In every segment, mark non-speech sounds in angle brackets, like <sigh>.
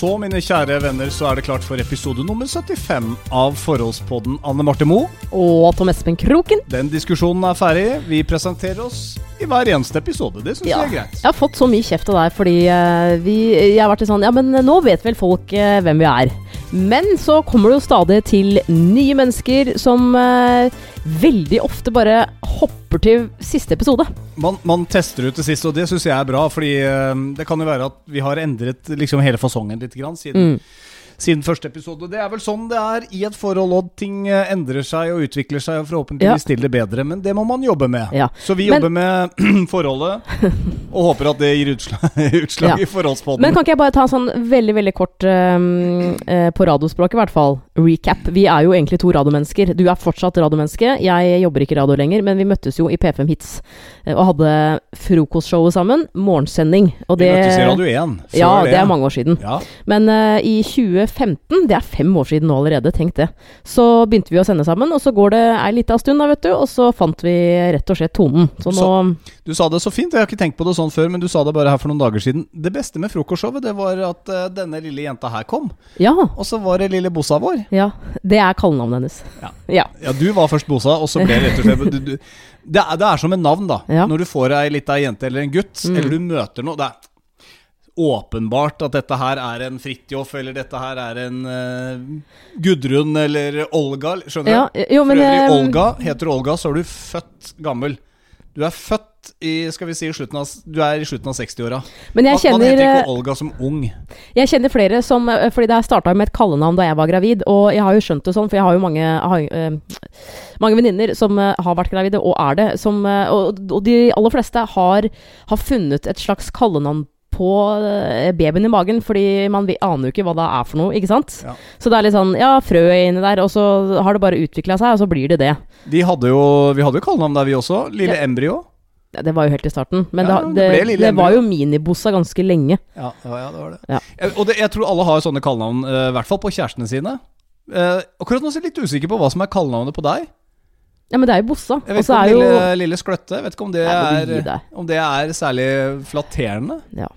så, mine kjære venner, så er det klart for episode nummer 75 av Forholdspodden Anne Marte Moe. Og Tom Espen Kroken. Den diskusjonen er ferdig. Vi presenterer oss i hver eneste episode. Det syns Ja. jeg er greit. Jeg har fått så mye kjeft av deg fordi eh, vi, jeg har vært sånn Ja, men nå vet vel folk eh, hvem vi er. Men så kommer det jo stadig til nye mennesker som eh, veldig ofte bare hopper til siste episode. Man, man tester ut det siste, og det syns jeg er bra. Fordi eh, det kan jo være at vi har endret liksom hele fasongen litt grann, siden, siden første episode. Det er vel sånn det er i et forhold, og ting eh, endrer seg og utvikler seg, og forhåpentligvis til det bedre. Men det må man jobbe med. Ja. Så vi Men- jobber med <clears throat> forholdet, <laughs> og håper at det gir utslag, <laughs> utslag Ja. i forholdspodden. Men kan ikke jeg bare ta en sånn veldig veldig kort um, uh, På radiospråket, i hvert fall. Recap. Vi er jo egentlig to radiomennesker. Du er fortsatt radiomenneske. Jeg jobber ikke i radio lenger, men vi møttes jo i P5 Hits eh, og hadde frokostshowet sammen. Morgensending. Og Vi møttes i Radio 1. Før Ja, det er mange år siden. Ja. Men uh, i 2015, det er fem år siden nå allerede, tenk det, så begynte vi å sende sammen. Og så går det ei lita stund, da, vet du, og så fant vi rett og slett tonen. Så nå Du sa det så fint, jeg har ikke tenkt på det sånn før, men du sa det bare her for noen dager siden. Det beste med frokostshowet, det var at uh, denne lille jenta her kom. Ja. Og så var det lille Bossa vår. Ja. Det er kallenavnet hennes. Ja. ja. Ja, du var først Bosa, og så ble det rett og slett <laughs> du, du, det, er, det er som et navn, da. Ja. Når du får ei lita jente eller en gutt, Mm. eller du møter noe. Det er åpenbart at dette her er en Fridtjof, eller dette her er en uh, Gudrun eller Olga. Skjønner Ja, du? jo, men, For øvrig, eh, Olga heter Olga, så er du født gammel. Du er født i skal vi si, slutten av, du er i slutten av 60-åra. Men jeg Man, man heter eh, ikke Olga som ung. jeg kjenner flere som eh, Fordi det starta med et kallenavn da jeg var gravid, og jeg har jo skjønt det sånn, for jeg har jo mange, har, eh, mange venninner som har vært gravide, og er det, som, og, og de aller fleste har, har funnet et slags kallenavn på eh, babyen i magen, fordi man aner jo ikke hva det er for noe, ikke sant? Ja. Så det er litt sånn, ja, frø er inni der, og så har det bare utvikla seg, og så blir det det. De hadde jo, vi hadde jo kallenavn der, vi også. Lille Ja. Embryo. Ja, Det var jo helt i starten, men det, det det, det var jo minibossa ganske lenge. Ja, det var det. Ja. Jeg, og det, jeg tror alle har sånne kallenavn, eh, i hvert fall på kjærestene sine. Uh, akkurat nå er jeg litt usikker på hva som er kallenavnet på deg. Ja, men det er jo bossa. Jeg vet ikke om lille, jo lille, Skløtte Jeg vet ikke om det, er, om det er særlig flatterende. Ja.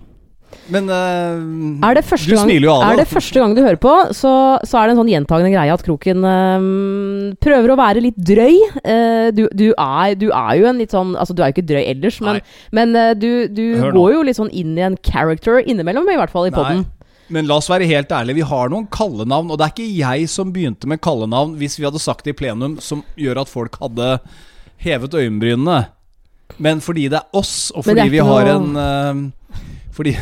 Men uh, Er det første du gang, smiler jo av er det. det første gang du hører på, så, så er det en sånn gjentagende greie at Kroken øhm, prøver å være litt drøy. Uh, du, du, er, du er jo en litt sånn Altså, du er jo ikke drøy ellers, men, men uh, du, du går jo litt sånn inn i en character innimellom, i hvert fall i poden. Men la oss være helt ærlige, vi har noen kallenavn. Og det er ikke jeg som begynte med kallenavn, hvis vi hadde sagt det i plenum, som gjør at folk hadde hevet øyenbrynene. Men fordi det er oss, og fordi vi har noe- en eh, fordi,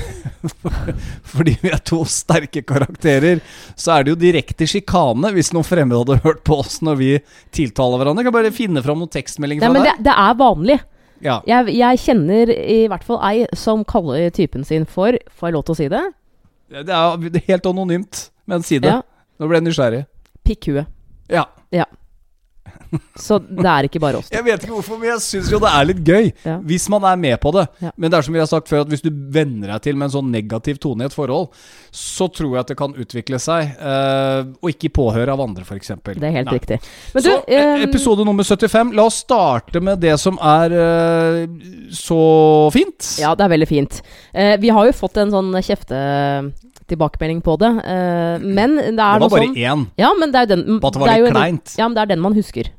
<laughs> fordi vi er to sterke karakterer, så er det jo direkte sjikane hvis noen fremmede hadde hørt på oss når vi tiltaler hverandre. Jeg kan bare finne fram noen tekstmeldinger Nei, fra men det, deg. det er vanlig. Ja. Jeg, jeg kjenner i hvert fall ei som kaller typen sin for Får jeg lov til å si det? Det er helt anonymt, men si det. Ja. Nå ble jeg nysgjerrig. Pikkhue. Ja. Ja. Så det er ikke bare oss. Jeg vet ikke hvorfor, men jeg syns jo det er litt gøy. Ja. Hvis man er med på det. Ja. Men det er som vi har sagt før, at hvis du venner deg til med en sånn negativ tone i et forhold, så tror jeg at det kan utvikle seg. eh, og ikke påhøre av andre, f.eks. Det er helt riktig. Men så du, e- ehm, episode nummer 75. La oss starte med det som er eh, så fint. Ja, det er veldig fint. Uh, vi har jo fått en sånn kjeftetilbakemelding på det, men det er det var noe bare sånn én. Ja, men det er jo den På at det var jo litt kleint. Ja, men det er den man husker.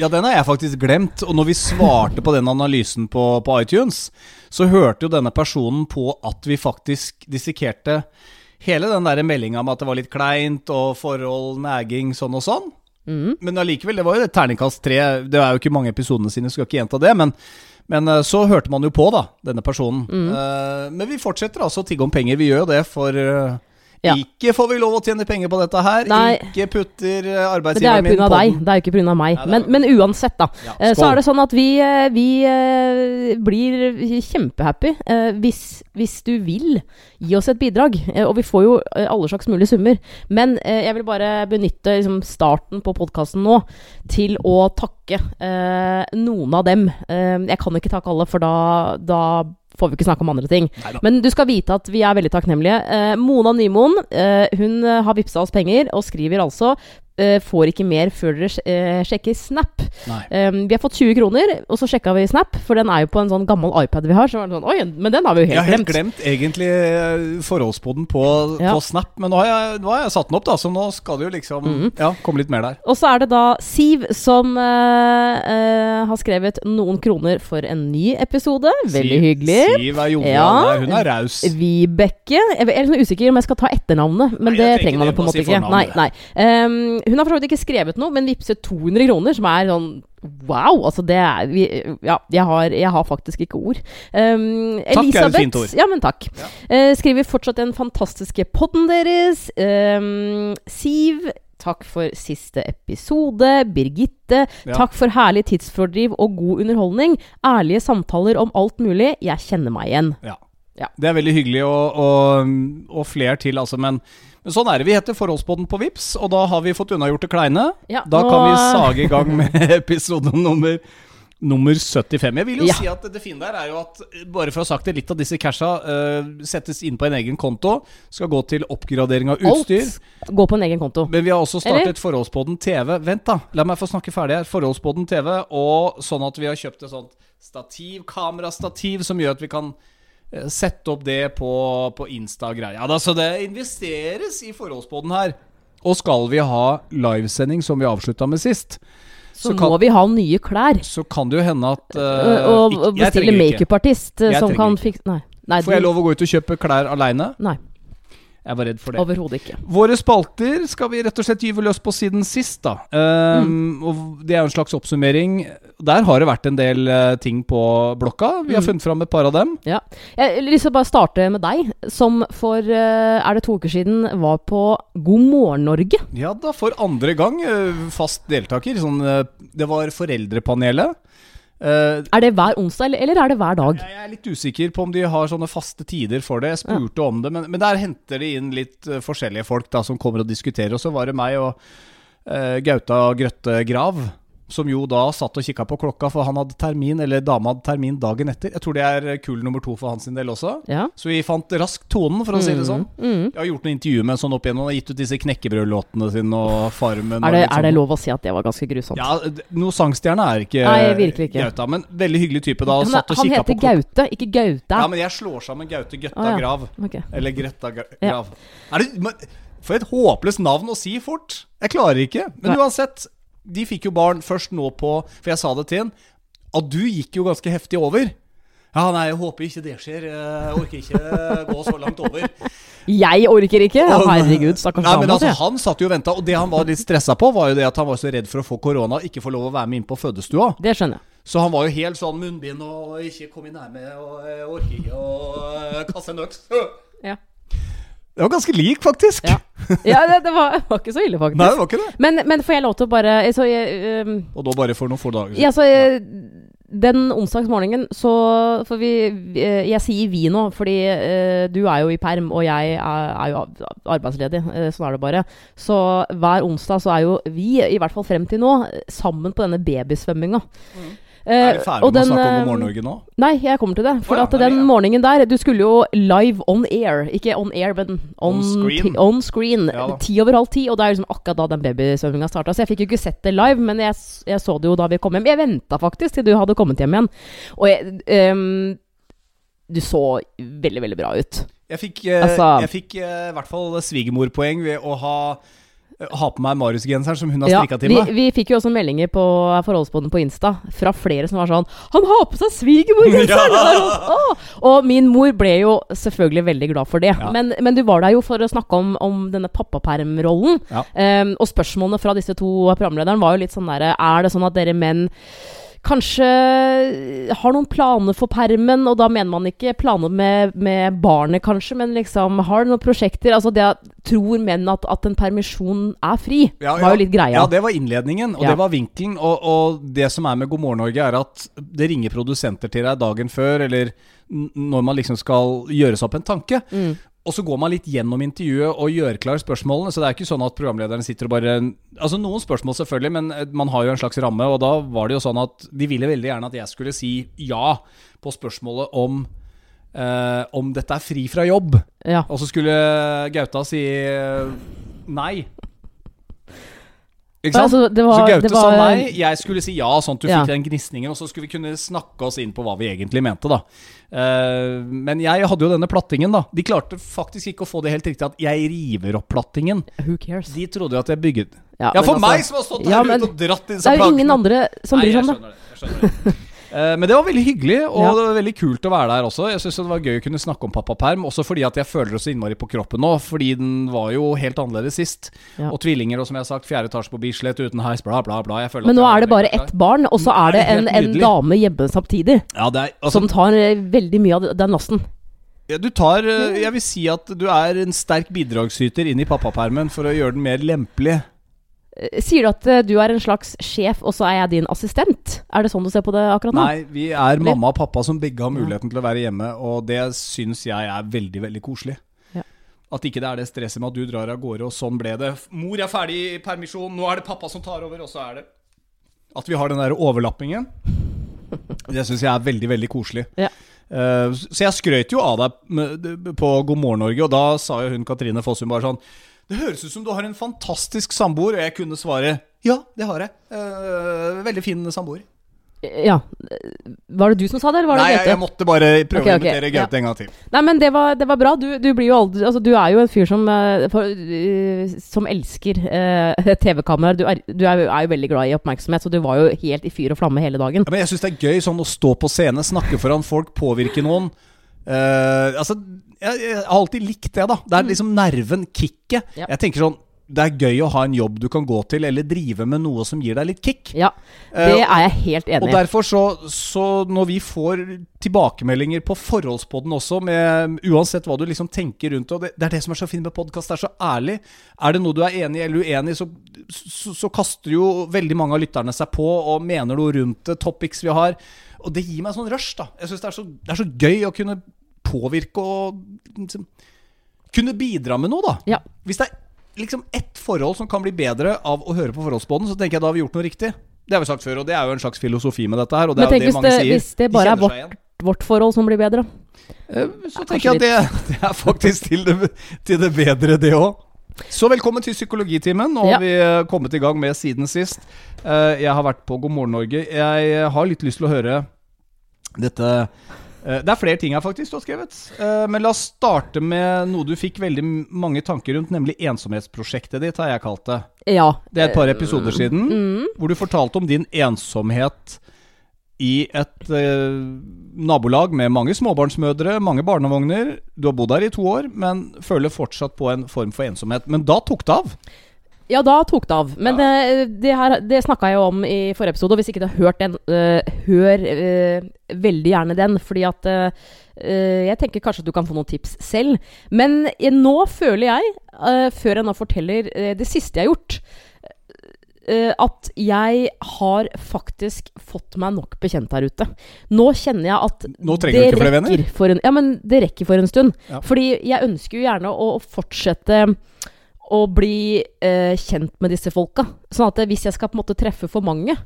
Ja, den har jeg faktisk glemt. Og når vi svarte på den analysen på, på iTunes, så hørte jo denne personen på at vi faktisk dissekerte hele den der meldinga om at det var litt kleint og forhold, næging, sånn og sånn. Mm. Men allikevel, det var jo et terningkast tre. Det er jo ikke mange episodene sine, skal ikke gjenta det. Men, men eh, så hørte man jo på, da, denne personen. Mm. Eh, men vi fortsetter altså å tigge om penger. Vi gjør jo det for eh, Ja. Ikke får vi lov å tjene penger på dette her. Nei. Ikke putter eh, er arbeidsgiveren min på deg. den. Det er jo ikke pga. meg. Nei, Men, men uansett, da. Ja, eh, Så er det sånn at vi, eh, vi blir kjempehappy eh, hvis, hvis du vil gi oss et bidrag. Og vi får jo alle slags mulige summer. Men jeg vil bare benytte liksom, starten på podkasten nå til å takke noen av dem. Jeg kan ikke takke alle, for da, da får vi ikke snakke om andre ting. Neida. Men du skal vite at vi er veldig takknemlige. Eh, Mona Nymoen, eh, hun eh, har vippsa oss penger og skriver altså får ikke mer før dere eh, sjekker Snap. Um, vi har fått 20 kroner, og så sjekka vi Snap, for den er jo på en sånn gammel iPad vi har. Så var det sånn, Oi, men den har vi jo helt glemt. Jeg har helt glemt. glemt egentlig forholdsboden på, Ja. på Snap, men nå har, jeg, nå har jeg satt den opp, da, så nå skal det jo liksom Mhm. ja, komme litt mer der. Og så er det da Siv som uh, uh, har skrevet noen kroner for en ny episode. Veldig Siv- hyggelig. Siv er jovial Ja. Hun er raus. Vibeke Jeg er litt sånn usikker om jeg skal ta etternavnet, men Nei, det trenger man det, på en måte si ikke. Nei, nei. Ehm, hun har for så vidt ikke skrevet noe, men vippset 200 kroner, som er sånn Wow! Altså, det er vi, Ja, jeg har, jeg har faktisk ikke ord. Ehm, Takk er et Elisabeth fint ord. Ja, men takk. Ja. Uh, skriver fortsatt den fantastiske podden deres. Um, Siv Takk for siste episode. Birgitte, Ja. takk for herlig tidsfordriv og god underholdning. Ærlige samtaler om alt mulig. Jeg kjenner meg igjen. Ja. Ja. Det er veldig hyggelig, og, og, og flere til, altså. Men, men sånn er det. Vi heter Forholdspodden på Vips, og da har vi fått unnagjort det kleine. Ja, Da kan vi sage i gang med <laughs> episode nummer Nummer 75. Jeg vil jo Ja. si at det fine der er jo at bare for å ha sagt det, litt av disse casha uh, settes inn på en egen konto. Skal gå til oppgradering av utstyr. Alt går på en egen konto. Men vi har også startet Eller? Forholdspodden TV. Vent, da. La meg få snakke ferdig her. Forholdspodden TV, og sånn at vi har kjøpt et sånt stativ, kamerastativ, som gjør at vi kan eh, sette opp det på, på Insta-greia. Ja, da, så det investeres i Forholdspodden her. Og skal vi ha livesending, som vi avslutta med sist, Så, så kan- må vi ha nye klær. så kan det jo hende at uh, og og bestille makeupartist eh, som kan fikse Nei. Nei, Får jeg lov å gå ut og kjøpe klær aleine? Nei, Jeg var redd for det. overhodet ikke. Våre spalter skal vi rett og slett gyve løs på siden sist, da. Um, og det er jo en slags oppsummering. Der har det vært en del uh, ting på blokka. Vi har Mm. funnet fram et par av dem. Ja. Jeg har lyst til å bare starte med deg, som for uh, er det to uker siden var på God morgen Norge. Ja da, for andre gang Uh, fast deltaker. Sånn, det var Foreldrepanelet. Eh, Er det hver onsdag, eller, er det hver dag? jeg er litt usikker på om de har sånne faste tider for det. Jeg spurte om det, men, men der henter de inn litt eh, forskjellige folk da, som kommer og diskuterer. Og så var det meg og uh, Gauta Grøtte Grav, som jo da satt og kikka på klokka, for han hadde termin, eller dama hadde termin dagen etter. Jeg tror det er kul nummer to for hans del også. Ja. Så vi fant raskt tonen, for å si det sånn. Mm. Jeg har gjort noen intervjuer med en sånn opp igjennom, og gitt ut disse knekkebrødlåtene sine og Farmen. Er, det, og er det sånn. lov å si at det var ganske grusomt? Ja, noe sangstjerne er ikke Nei, virkelig ikke. Gauta, men veldig hyggelig type da. Men Satt og han heter. Gaute, ikke Gauta. Ja, men jeg slår sammen Gaute Gøtta ah, ja. Grav. Okay. Eller Gretta Grav. Ja. Er det, men, for et håpløst navn å si fort. Jeg klarer ikke. Men Nei. uansett, de fikk jo barn først nå på For jeg sa det til en, at du gikk jo ganske heftig over. Ja, nei, jeg håper ikke det skjer. Jeg orker ikke gå så langt over. Jeg orker ikke! Herregud, stakkars dame. altså. Han satt jo og venta, og det han var litt stressa på, var jo det at han var så redd for å få korona og ikke få lov å være med inn på fødestua. Det skjønner jeg. Så han var jo helt sånn munnbind og ikke kom i nærme og orker ikke å kaste en øks. Ja. Det var ganske lik, faktisk. Ja. Ja, det, det var, var ikke så ille, faktisk. Nei, det var ikke det. Men, men får jeg lov til å bare så jeg, um, Og da bare for noen få dager siden. Ja, så eh, Den onsdagsmorgenen så For vi eh, Jeg sier vi nå, fordi uh, du er jo i perm, og jeg er, er jo arbeidsledig. Uh, sånn er det bare. Så hver onsdag så er jo vi, i hvert fall frem til nå, sammen på denne babysvømminga. Mm. Eh, Er vi ferdig og med å snakke om eh, God morgen Norge nå? Nei, jeg kommer til det. For oh, ja, at den ja. morgenen der Du skulle jo live on air. Ikke on air, men on, On screen. on screen. Ja ti over halv ti, og det er liksom akkurat da den babysvømminga starta. Så jeg fikk jo ikke sett det live, men jeg, jeg så det jo da vi kom hjem. Jeg venta faktisk til du hadde kommet hjem igjen. Og jeg um, Du så veldig, veldig bra ut. Jeg fikk, eh, Altså- jeg fikk eh, i hvert fall svigermorpoeng ved å ha, eh, ha på meg Marius-genseren som hun har Ja, til meg. vi fikk jo også meldinger på forholdsbåten på Insta fra flere som var sånn 'Han har på seg svigermorgenseren!' Er sånn! Og min mor ble jo selvfølgelig veldig glad for det. Ja. Men, men du var der jo for å snakke om, om denne pappapermrollen. Ja. Ehm, og spørsmålene fra disse to programlederne var jo litt sånn derre Er det sånn at dere menn Kanskje har noen planer for permen, og da mener man ikke planer med, med barnet, kanskje, men liksom har noen prosjekter Altså det at tror menn at, at en permisjon er fri, Ja, var jo litt greia. Ja, det var innledningen, og Ja. det var vinkelen. Og, og det som er med God morgen Norge, er at det ringer produsenter til deg dagen før, eller når man liksom skal gjøre seg opp en tanke. Mm. Og så går man litt gjennom intervjuet og gjør klar spørsmålene. Så det er ikke sånn at programlederen sitter og bare Altså noen spørsmål selvfølgelig, men eh, man har jo en slags ramme. Og da var det jo sånn at de ville veldig gjerne at jeg skulle si ja på spørsmålet om eh, om dette er fri fra jobb. Ja. Og så skulle Gauta si eh, nei. Ikke sant? Altså, det var- så Gaute det sa nei, jeg skulle si ja, sånn at du Ja. fikk den gnisningen, og så skulle vi kunne snakke oss inn på hva vi egentlig mente, da. Uh, men jeg hadde jo denne plattingen, da. De klarte faktisk ikke å få det helt riktig at jeg river opp plattingen. Who cares? De trodde jo at jeg bygget Ja, Ja, for altså- meg som har stått der Ja, ute og dratt i disse Det er jo ingen andre som bryr seg jeg om det. skjønner det. Jeg skjønner det. <laughs> Eh, Men det var veldig hyggelig, og Ja. det var veldig kult å være der også. Jeg syns det var gøy å kunne snakke om pappaperm, også fordi at jeg føler det så innmari på kroppen nå. Fordi den var jo helt annerledes sist. Ja. Og tvillinger og som jeg har sagt, fjerde etasje på Bislett uten heis, bla, bla, bla. Men nå er det bare ett barn, og så er det en, en dame hjemme samtidig. Ja, det er, altså, Som tar eh, veldig mye av den lasten. du tar eh, Jeg vil si at du er en sterk bidragsyter inn i pappapermen for å gjøre den mer lempelig. Eh, Sier du at eh, du er en slags sjef, og så er jeg din assistent? Er det sånn du ser på det akkurat nå? Nei, vi er mamma og pappa som begge har muligheten til å være hjemme, og det syns jeg er veldig, veldig koselig. Ja. At ikke det er det stresset med at du drar av gårde, og sånn ble det. Mor er ferdig i permisjon, nå er det pappa som tar over, og så er det At vi har den der overlappingen. <laughs> Det syns jeg er veldig, veldig koselig. Ja. Eh, så jeg skrøt jo av deg på God morgen Norge, og da sa jo hun Katrine Fossum bare sånn Det høres ut som du har en fantastisk samboer, og jeg kunne svare ja, det har jeg. Eh, veldig fin samboer. Ja. Var det du som sa det, eller var det Nei, Gaute? jeg måtte bare prøve Ok, å invitere invitere ja. En gang til. Nei, men det var, det var bra. Du, du blir jo aldri Altså, du er jo en fyr som eh, eh, Som elsker eh, <laughs> TV-kameraer. Du, er, du er, er jo veldig glad i oppmerksomhet, så du var jo helt i fyr og flamme hele dagen. Ja, men jeg syns det er gøy sånn å stå på scene, snakke foran folk, påvirke noen. Eh, altså, jeg, jeg har alltid likt det, da. Det er liksom nerven, kicket. Ja. Jeg tenker sånn Det er gøy å ha en jobb du kan gå til, eller drive med noe som gir deg litt kick. Ja, Eh, det er jeg helt enig i. Og derfor så, så når vi får tilbakemeldinger på forholdspodden også, med uansett hva du liksom tenker rundt og det, det er det som er så fint med podkast, det er så ærlig. Er det noe du er enig i eller uenig i, så, så, så kaster jo veldig mange av lytterne seg på og mener noe rundt det, topics vi har. Og det gir meg sånn rush, da. Jeg syns det, det er så gøy å kunne påvirke og liksom, kunne bidra med noe, da. Ja. Hvis det er liksom ett forhold som kan bli bedre av å høre på forholdsbåten, så tenker jeg da har vi gjort noe riktig. Det har vi sagt før, og det er jo en slags filosofi med dette her. Og det Men er jo det hvis mange det, sier. hvis det De bare er vårt, vårt forhold som blir bedre. Eh, Så tenker jeg at det, <laughs> det er faktisk til det, til det bedre, det òg. Så velkommen til psykologitimen. Nå Ja. har vi eh, kommet i gang med siden sist. Eh, Jeg har vært på God morgen Norge. Jeg har litt lyst til å høre dette Det er flere ting her faktisk du har skrevet. Eh, Men la oss starte med noe du fikk veldig mange tanker rundt, nemlig ensomhetsprosjektet ditt, har jeg kalt det. Ja. Det er et par episoder siden Mm. hvor du fortalte om din ensomhet i et eh, nabolag med mange småbarnsmødre, mange barnevogner. Du har bodd her i to år, men føler fortsatt på en form for ensomhet. Men da tok det av. Ja, da tok det av. Men ja. det, her, det snakka jeg jo om i forrige episode. og Hvis ikke du har hørt den, uh, hør uh, veldig gjerne den. Fordi at eh, jeg tenker kanskje at du kan få noen tips selv. Men nå føler jeg, før jeg nå forteller det siste jeg har gjort at jeg har faktisk fått meg nok bekjent her ute. Nå kjenner jeg at venner. rekker for en, ja, men det rekker for en stund. Ja. Fordi jeg ønsker jo gjerne å fortsette å bli eh, kjent med disse folka. Sånn at eh, hvis jeg skal på en måte treffe for mange,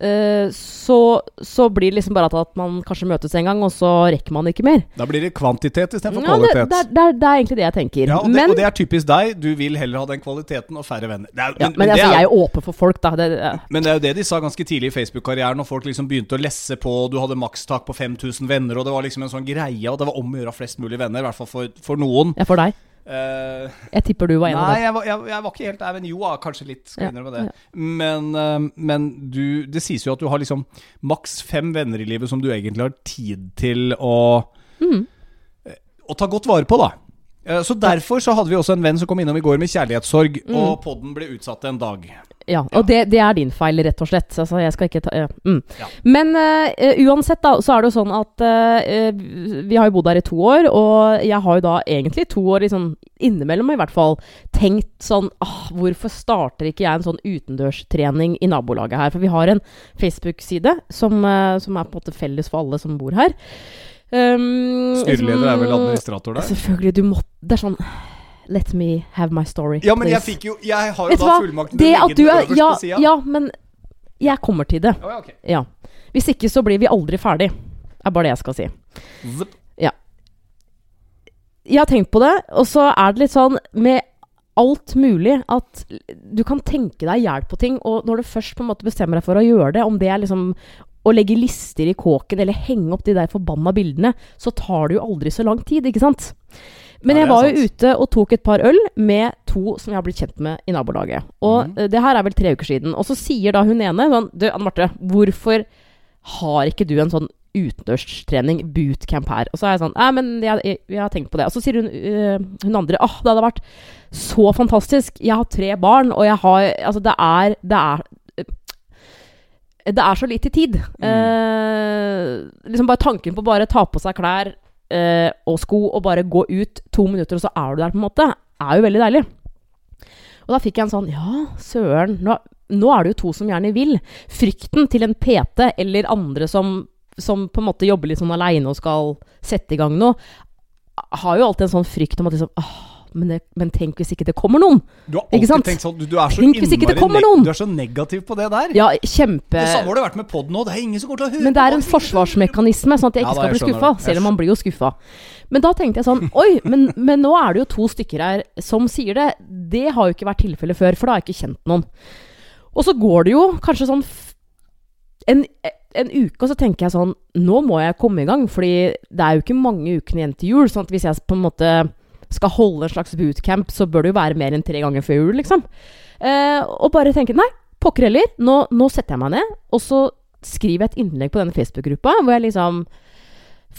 eh, så, så blir det liksom bare at, man kanskje møtes en gang, og så rekker man ikke mer. Da blir det kvantitet istedenfor Ja, det, kvalitet. det, er- det, er- det er egentlig det jeg tenker. ja, og, det, men og det er typisk deg. Du vil heller ha den kvaliteten og færre venner. Det er, ja, men, men men, altså, er, jeg er, jo åpen for folk, da. Det, det, men det er jo det de sa ganske tidlig i Facebook-karrieren, når folk liksom begynte å lesse på, du hadde makstak på 5000 venner, og det var liksom en sånn greie, og det var om å gjøre flest mulig venner, i hvert fall for, for noen. er for deg. Eh, Jeg tipper du var en av Nei, jeg jeg, jeg var ikke helt der, men jo, ja, kanskje litt. Skal Ja, jeg innrømme det. Men, uh, men du Det sies jo at du har liksom maks fem venner i livet som du egentlig har tid til å, Mm. å ta godt vare på, da. Eh, Så derfor så hadde vi også en venn som kom innom i går med kjærlighetssorg, Mm. og podden ble utsatt en dag. Ja, og det, det er din feil, rett og slett. Altså, jeg skal ikke ta ja. Mm. Ja. Men uh, uansett, da, så er det jo sånn at uh, vi har jo bodd her i to år, og jeg har jo da egentlig to år liksom, innimellom i hvert fall tenkt sånn ah, Hvorfor starter ikke jeg en sånn utendørstrening i nabolaget her? For vi har en Facebook-side som, uh, som er på en måte felles for alle som bor her. Um, Styreleder er vel administrator der? Selvfølgelig, du må Det er sånn Let me have my story. Ja, men jeg fikk jo Jeg har jo Vet da hva? fullmakten til å at legge den er øverst ja, på sida. ja, men jeg kommer til det. Oh, ja, okay. Ja. Hvis ikke så blir vi aldri ferdig. er bare det jeg skal si. Ja Jeg har tenkt på det, og så er det litt sånn med alt mulig. At du kan tenke deg hjelp på ting, og når du først på en måte bestemmer deg for å gjøre det, om det er liksom å legge lister i kåken eller henge opp de der forbanna bildene, så tar det jo aldri så lang tid, ikke sant? Men jeg var jo ute og tok et par øl med to som jeg har blitt kjent med i nabolaget. Og eh, det her er vel tre uker siden. Og så sier da hun ene sånn Du, Anne Marte, hvorfor har ikke du en sånn utendørstrening, bootcamp her? Og så er jeg sånn Nei, men jeg, jeg, jeg har tenkt på det. Og så sier hun, uh, hun andre Åh, det hadde vært så fantastisk. Jeg har tre barn, og jeg har Altså, det er Det er det er så lite tid. Eh, liksom bare tanken på bare ta på seg klær eh, og sko og bare gå ut to minutter, og så er du der, på en måte, er jo veldig deilig. Og da fikk jeg en sånn Ja, søren. Nå, nå er det jo to som gjerne vil. Frykten til en PT eller andre som, som på en måte jobber litt sånn aleine og skal sette i gang noe, har jo alltid en sånn frykt om at liksom åh, men, det, men tenk hvis ikke det kommer noen? Du har Ikke alltid tenkt sånn Du, du er så Tenk ikke innmari. Du er så negativ på det der. Ja, kjempe Det samme har det vært med podden òg. Det er ingen som går til å høre Men det er en forsvarsmekanisme, sånn at jeg Ja, ikke jeg skal bli skuffa. Selv om man blir jo skuffa. Men da tenkte jeg sånn <laughs> Oi, men, men nå er det jo to stykker her som sier det. Det har jo ikke vært tilfellet før, for da har jeg ikke kjent noen. Og så går det jo kanskje sånn en, en uke, og så tenker jeg sånn Nå må jeg komme i gang, fordi det er jo ikke mange ukene igjen til jul. Sånn at hvis jeg på en måte skal holde en slags bootcamp, så bør det jo være mer enn tre ganger før jul, liksom. Eh, og bare tenke nei, pokker heller. Nå, nå setter jeg meg ned, og så skriver jeg et innlegg på denne Facebook-gruppa hvor jeg liksom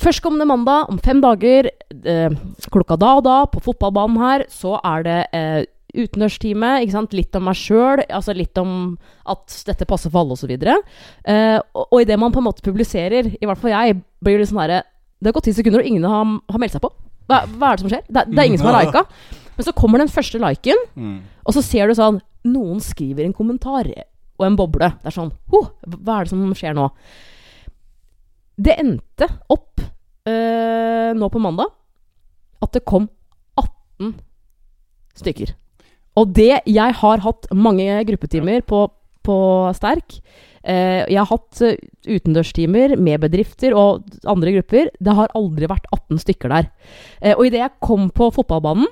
Førstkommende mandag om fem dager, eh, klokka da og da, på fotballbanen her, så er det eh, utenørstime, ikke sant? Litt om meg sjøl, altså litt om at dette passer for alle, osv. Eh, og og idet man på en måte publiserer, i hvert fall jeg, blir det sånn herre Det har gått ti sekunder, og ingen har, har meldt seg på. Hva, hva er det som skjer? Det, det er ingen som har lika. Men så kommer den første liken, Mm. og så ser du sånn Noen skriver en kommentar og en boble. Det er sånn oh, Hva er det som skjer nå? Det endte opp øh, nå på mandag at det kom 18 stykker. Og det Jeg har hatt mange gruppetimer på, på Sterk. Eh, jeg har hatt uh, utendørstimer med bedrifter og andre grupper. Det har aldri vært 18 stykker der. Eh, og idet jeg kom på fotballbanen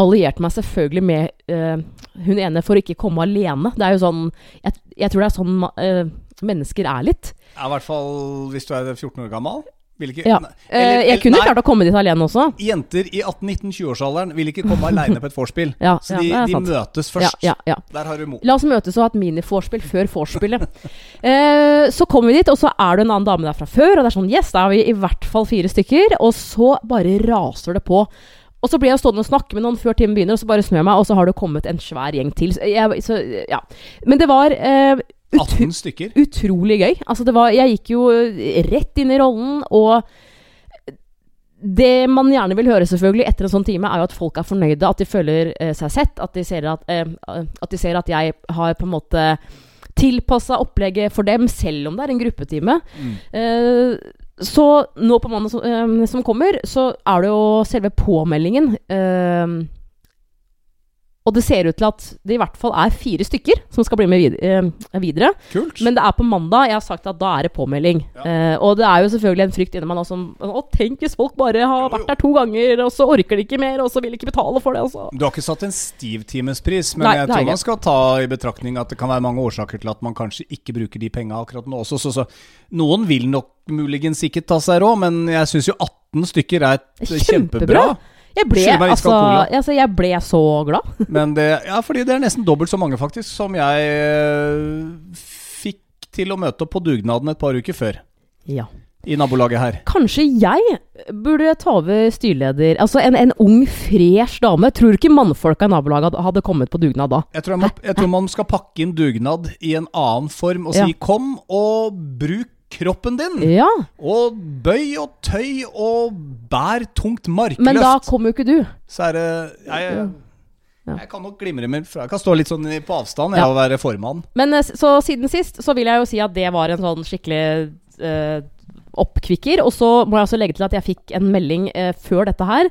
allierte meg selvfølgelig med uh, hun ene for å ikke komme alene. Det er jo sånn Jeg, jeg tror det er sånn eh, mennesker er litt. Ja, I hvert fall hvis du er 14 år gammel. Vil ikke, Ja. Eh, Eller- jeg kunne klart å komme dit alene også. Jenter i 18-19-20-årsalderen vil ikke komme aleine på et vorspiel. Ja, Så ja, de, er de møtes først. ja, ja. Der har du Mo. La oss møtes og ha et mini-vorspiel før vorspielet. <laughs> eh, så kommer vi dit, og så er det en annen dame der fra før. Og det er sånn Yes, da er vi i hvert fall fire stykker. Og så bare raser det på. Og så blir jeg stående og snakke med noen før timen begynner, og så bare snur jeg meg, og så har det kommet en svær gjeng til. Så jeg, så, ja. Men det var eh, 18 stykker. utrolig gøy. Altså det var, jeg gikk jo rett inn i rollen, og det man gjerne vil høre selvfølgelig etter en sånn time, er jo at folk er fornøyde, at de føler eh, seg sett, at de, ser at, eh, at de ser at jeg har på en måte tilpassa opplegget for dem, selv om det er en gruppetime. Mm. Eh, så nå på mandag som, eh, som kommer, så er det jo selve påmeldingen. Eh, og det ser ut til at det i hvert fall er fire stykker som skal bli med vid eh, videre. Kult. Men det er på mandag. Jeg har sagt at da er det påmelding. Ja. Eh, og det er jo selvfølgelig en frykt inni meg nå som Å, tenk hvis folk bare har vært der to ganger, og så orker de ikke mer, og så vil de ikke betale for det, Altså. Du har ikke satt en stiv timespris, men Nei, jeg tror man skal ta i betraktning at det kan være mange årsaker til at man kanskje ikke bruker de penga akkurat nå også. Så, så noen vil nok muligens ikke ta seg råd, men jeg syns jo 18 stykker er Kjempebra. kjempebra. Jeg ble, altså, altså, jeg ble så glad. <laughs> Men det, ja, fordi det er nesten dobbelt så mange faktisk som jeg eh, fikk til å møte opp på dugnaden et par uker før. Ja. I nabolaget her. Kanskje jeg burde ta over styreleder Altså en, en ung, fresh dame. Tror du ikke mannfolka i nabolaget hadde- kommet på dugnad da? Jeg tror, må, jeg tror man skal pakke inn dugnad i en annen form og Ja. si 'kom og bruk kroppen din'. Ja, Og bøy og tøy og bær tungt markløft. men da kom jo ikke du. så er det jeg, jeg, Ja. jeg kan nok glimre med Jeg kan stå litt sånn på avstand, jeg, Ja. og være formann. Men eh, så siden sist så vil jeg jo si at det var en sånn skikkelig eh, oppkvikker. Og så må jeg også legge til at jeg fikk en melding eh, før dette her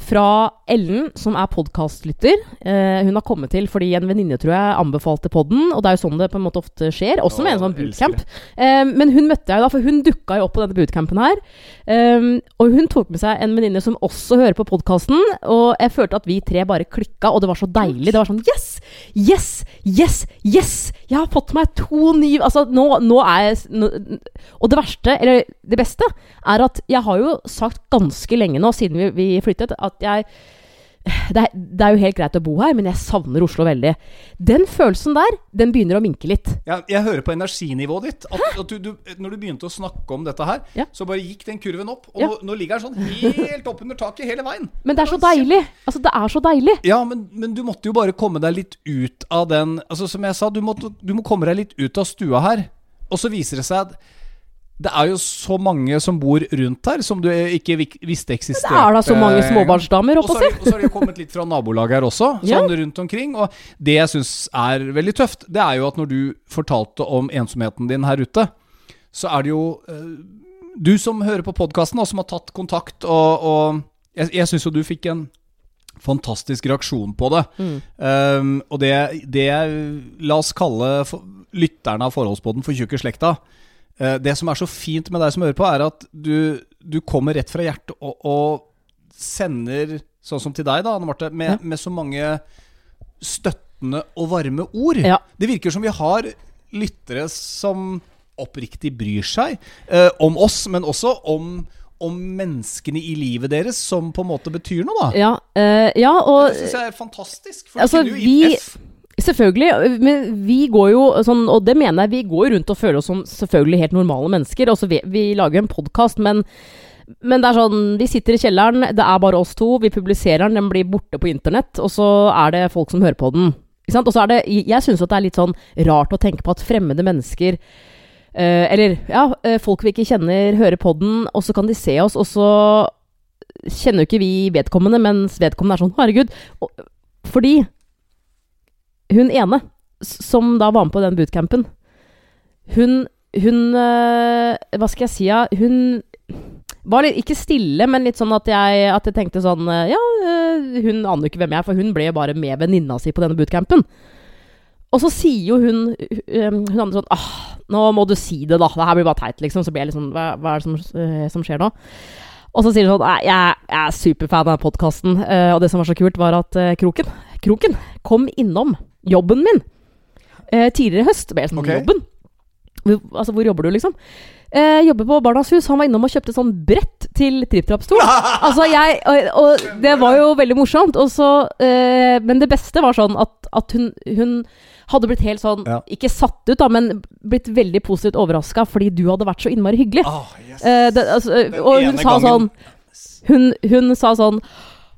fra Ellen, som er podkastlytter. Eh, hun har kommet til fordi en venninne tror jeg anbefalte podden, og det er jo sånn det på en måte ofte skjer, også med en sånn bootcamp. Eh, men hun møtte jeg jo da, for hun dukka jo opp på denne bootcampen her. Eh, og hun tok med seg en venninne som også hører på podkasten, og jeg følte at vi tre bare klikka, og det var så deilig. Det var sånn Yes! Yes! Yes! Yes! Jeg har fått meg to nye Altså, nå, nå er jeg nå, Og det verste, eller det beste, er at jeg har jo sagt ganske lenge nå, siden vi, vi flyttet, at jeg det det er, jo helt greit å bo her, men jeg savner Oslo veldig. Den følelsen der, den begynner å minke litt. Ja, jeg hører på energinivået ditt. At, at du, du, når du begynte å snakke om dette her, ja. så bare gikk den kurven opp. Og ja. nå, nå, ligger den sånn helt opp under taket hele veien. Men det er så deilig. Altså, det er så deilig. Ja, men, men du måtte jo bare komme deg litt ut av den Altså, som jeg sa, du, måtte, du må komme deg litt ut av stua her. Og så viser det seg at det er jo så mange som bor rundt her, som du ikke visste eksisterte. Det er da så mange småbarnsdamer oppå seg se. Og så har de kommet litt fra nabolaget her også, <laughs> sånn ja. rundt omkring. Og det jeg syns er veldig tøft, det er jo at når du fortalte om ensomheten din her ute, så er det jo uh, Du som hører på podkasten, og som har tatt kontakt, og, og jeg, jeg syns jo du fikk en fantastisk reaksjon på det. Mm. Um, og det, det La oss kalle for, lytterne av Forholdspodden for tjukke slekta. Uh, det som er så fint med deg som hører på, er at du, du kommer rett fra hjertet og, og, sender, sånn som til deg, da, Anne Marte, med, ja. med så mange støttende og varme ord. Ja. Det virker som vi har lyttere som oppriktig bryr seg eh, om oss, men også om om menneskene i livet deres som på en måte betyr noe, da. Ja, uh, ja og Det syns jeg er fantastisk. For altså, jo vi, F. Selvfølgelig. Men vi går jo sånn, og det mener jeg, vi går rundt og føler oss som selvfølgelig helt normale mennesker. Altså, vi, vi lager en podkast, men, men, det er sånn Vi sitter i kjelleren, det er bare oss to. Vi publiserer den, den blir borte på internett, og så er det folk som hører på den. Og så er det Jeg syns det er litt sånn rart å tenke på at fremmede mennesker eh, Eller ja, eh, folk vi ikke kjenner, hører på den, og så kan de se oss, og så kjenner jo ikke vi vedkommende, mens vedkommende er sånn Herregud. Og, fordi hun ene, som da var med på den bootcampen, hun Hun øh, Hva skal jeg si, ja? Hun var litt, ikke stille, men litt sånn at jeg, at jeg tenkte sånn øh, Ja, øh, hun aner ikke hvem jeg er, for hun ble bare med venninna si på denne bootcampen. Og så sier jo hun Hun andre sånn ah, nå må du si det, da. Det her blir bare teit, liksom. Så blir jeg litt sånn Hva, hva er det som, som skjer nå? Og så sier hun sånn jeg, jeg er superfan av podkasten. Uh, og det som var så kult, var at uh, Kroken, Kroken kom innom jobben min uh, tidligere i høst. Ble sånn, okay. Jobben? Altså, hvor jobber du, liksom? Eh, jobber på Barnas Hus. Han var innom og kjøpte sånn brett til tripp-trapp-stol. <laughs> altså, jeg og, og, det var jo veldig morsomt. Og Så, men det beste var sånn at, at hun, hun hadde blitt helt sånn ja. Ikke satt ut, da, men blitt veldig positivt overraska fordi du hadde vært så innmari hyggelig. Oh, yes. eh, det, altså, og hun sa gangen. sånn hun, hun, sa sånn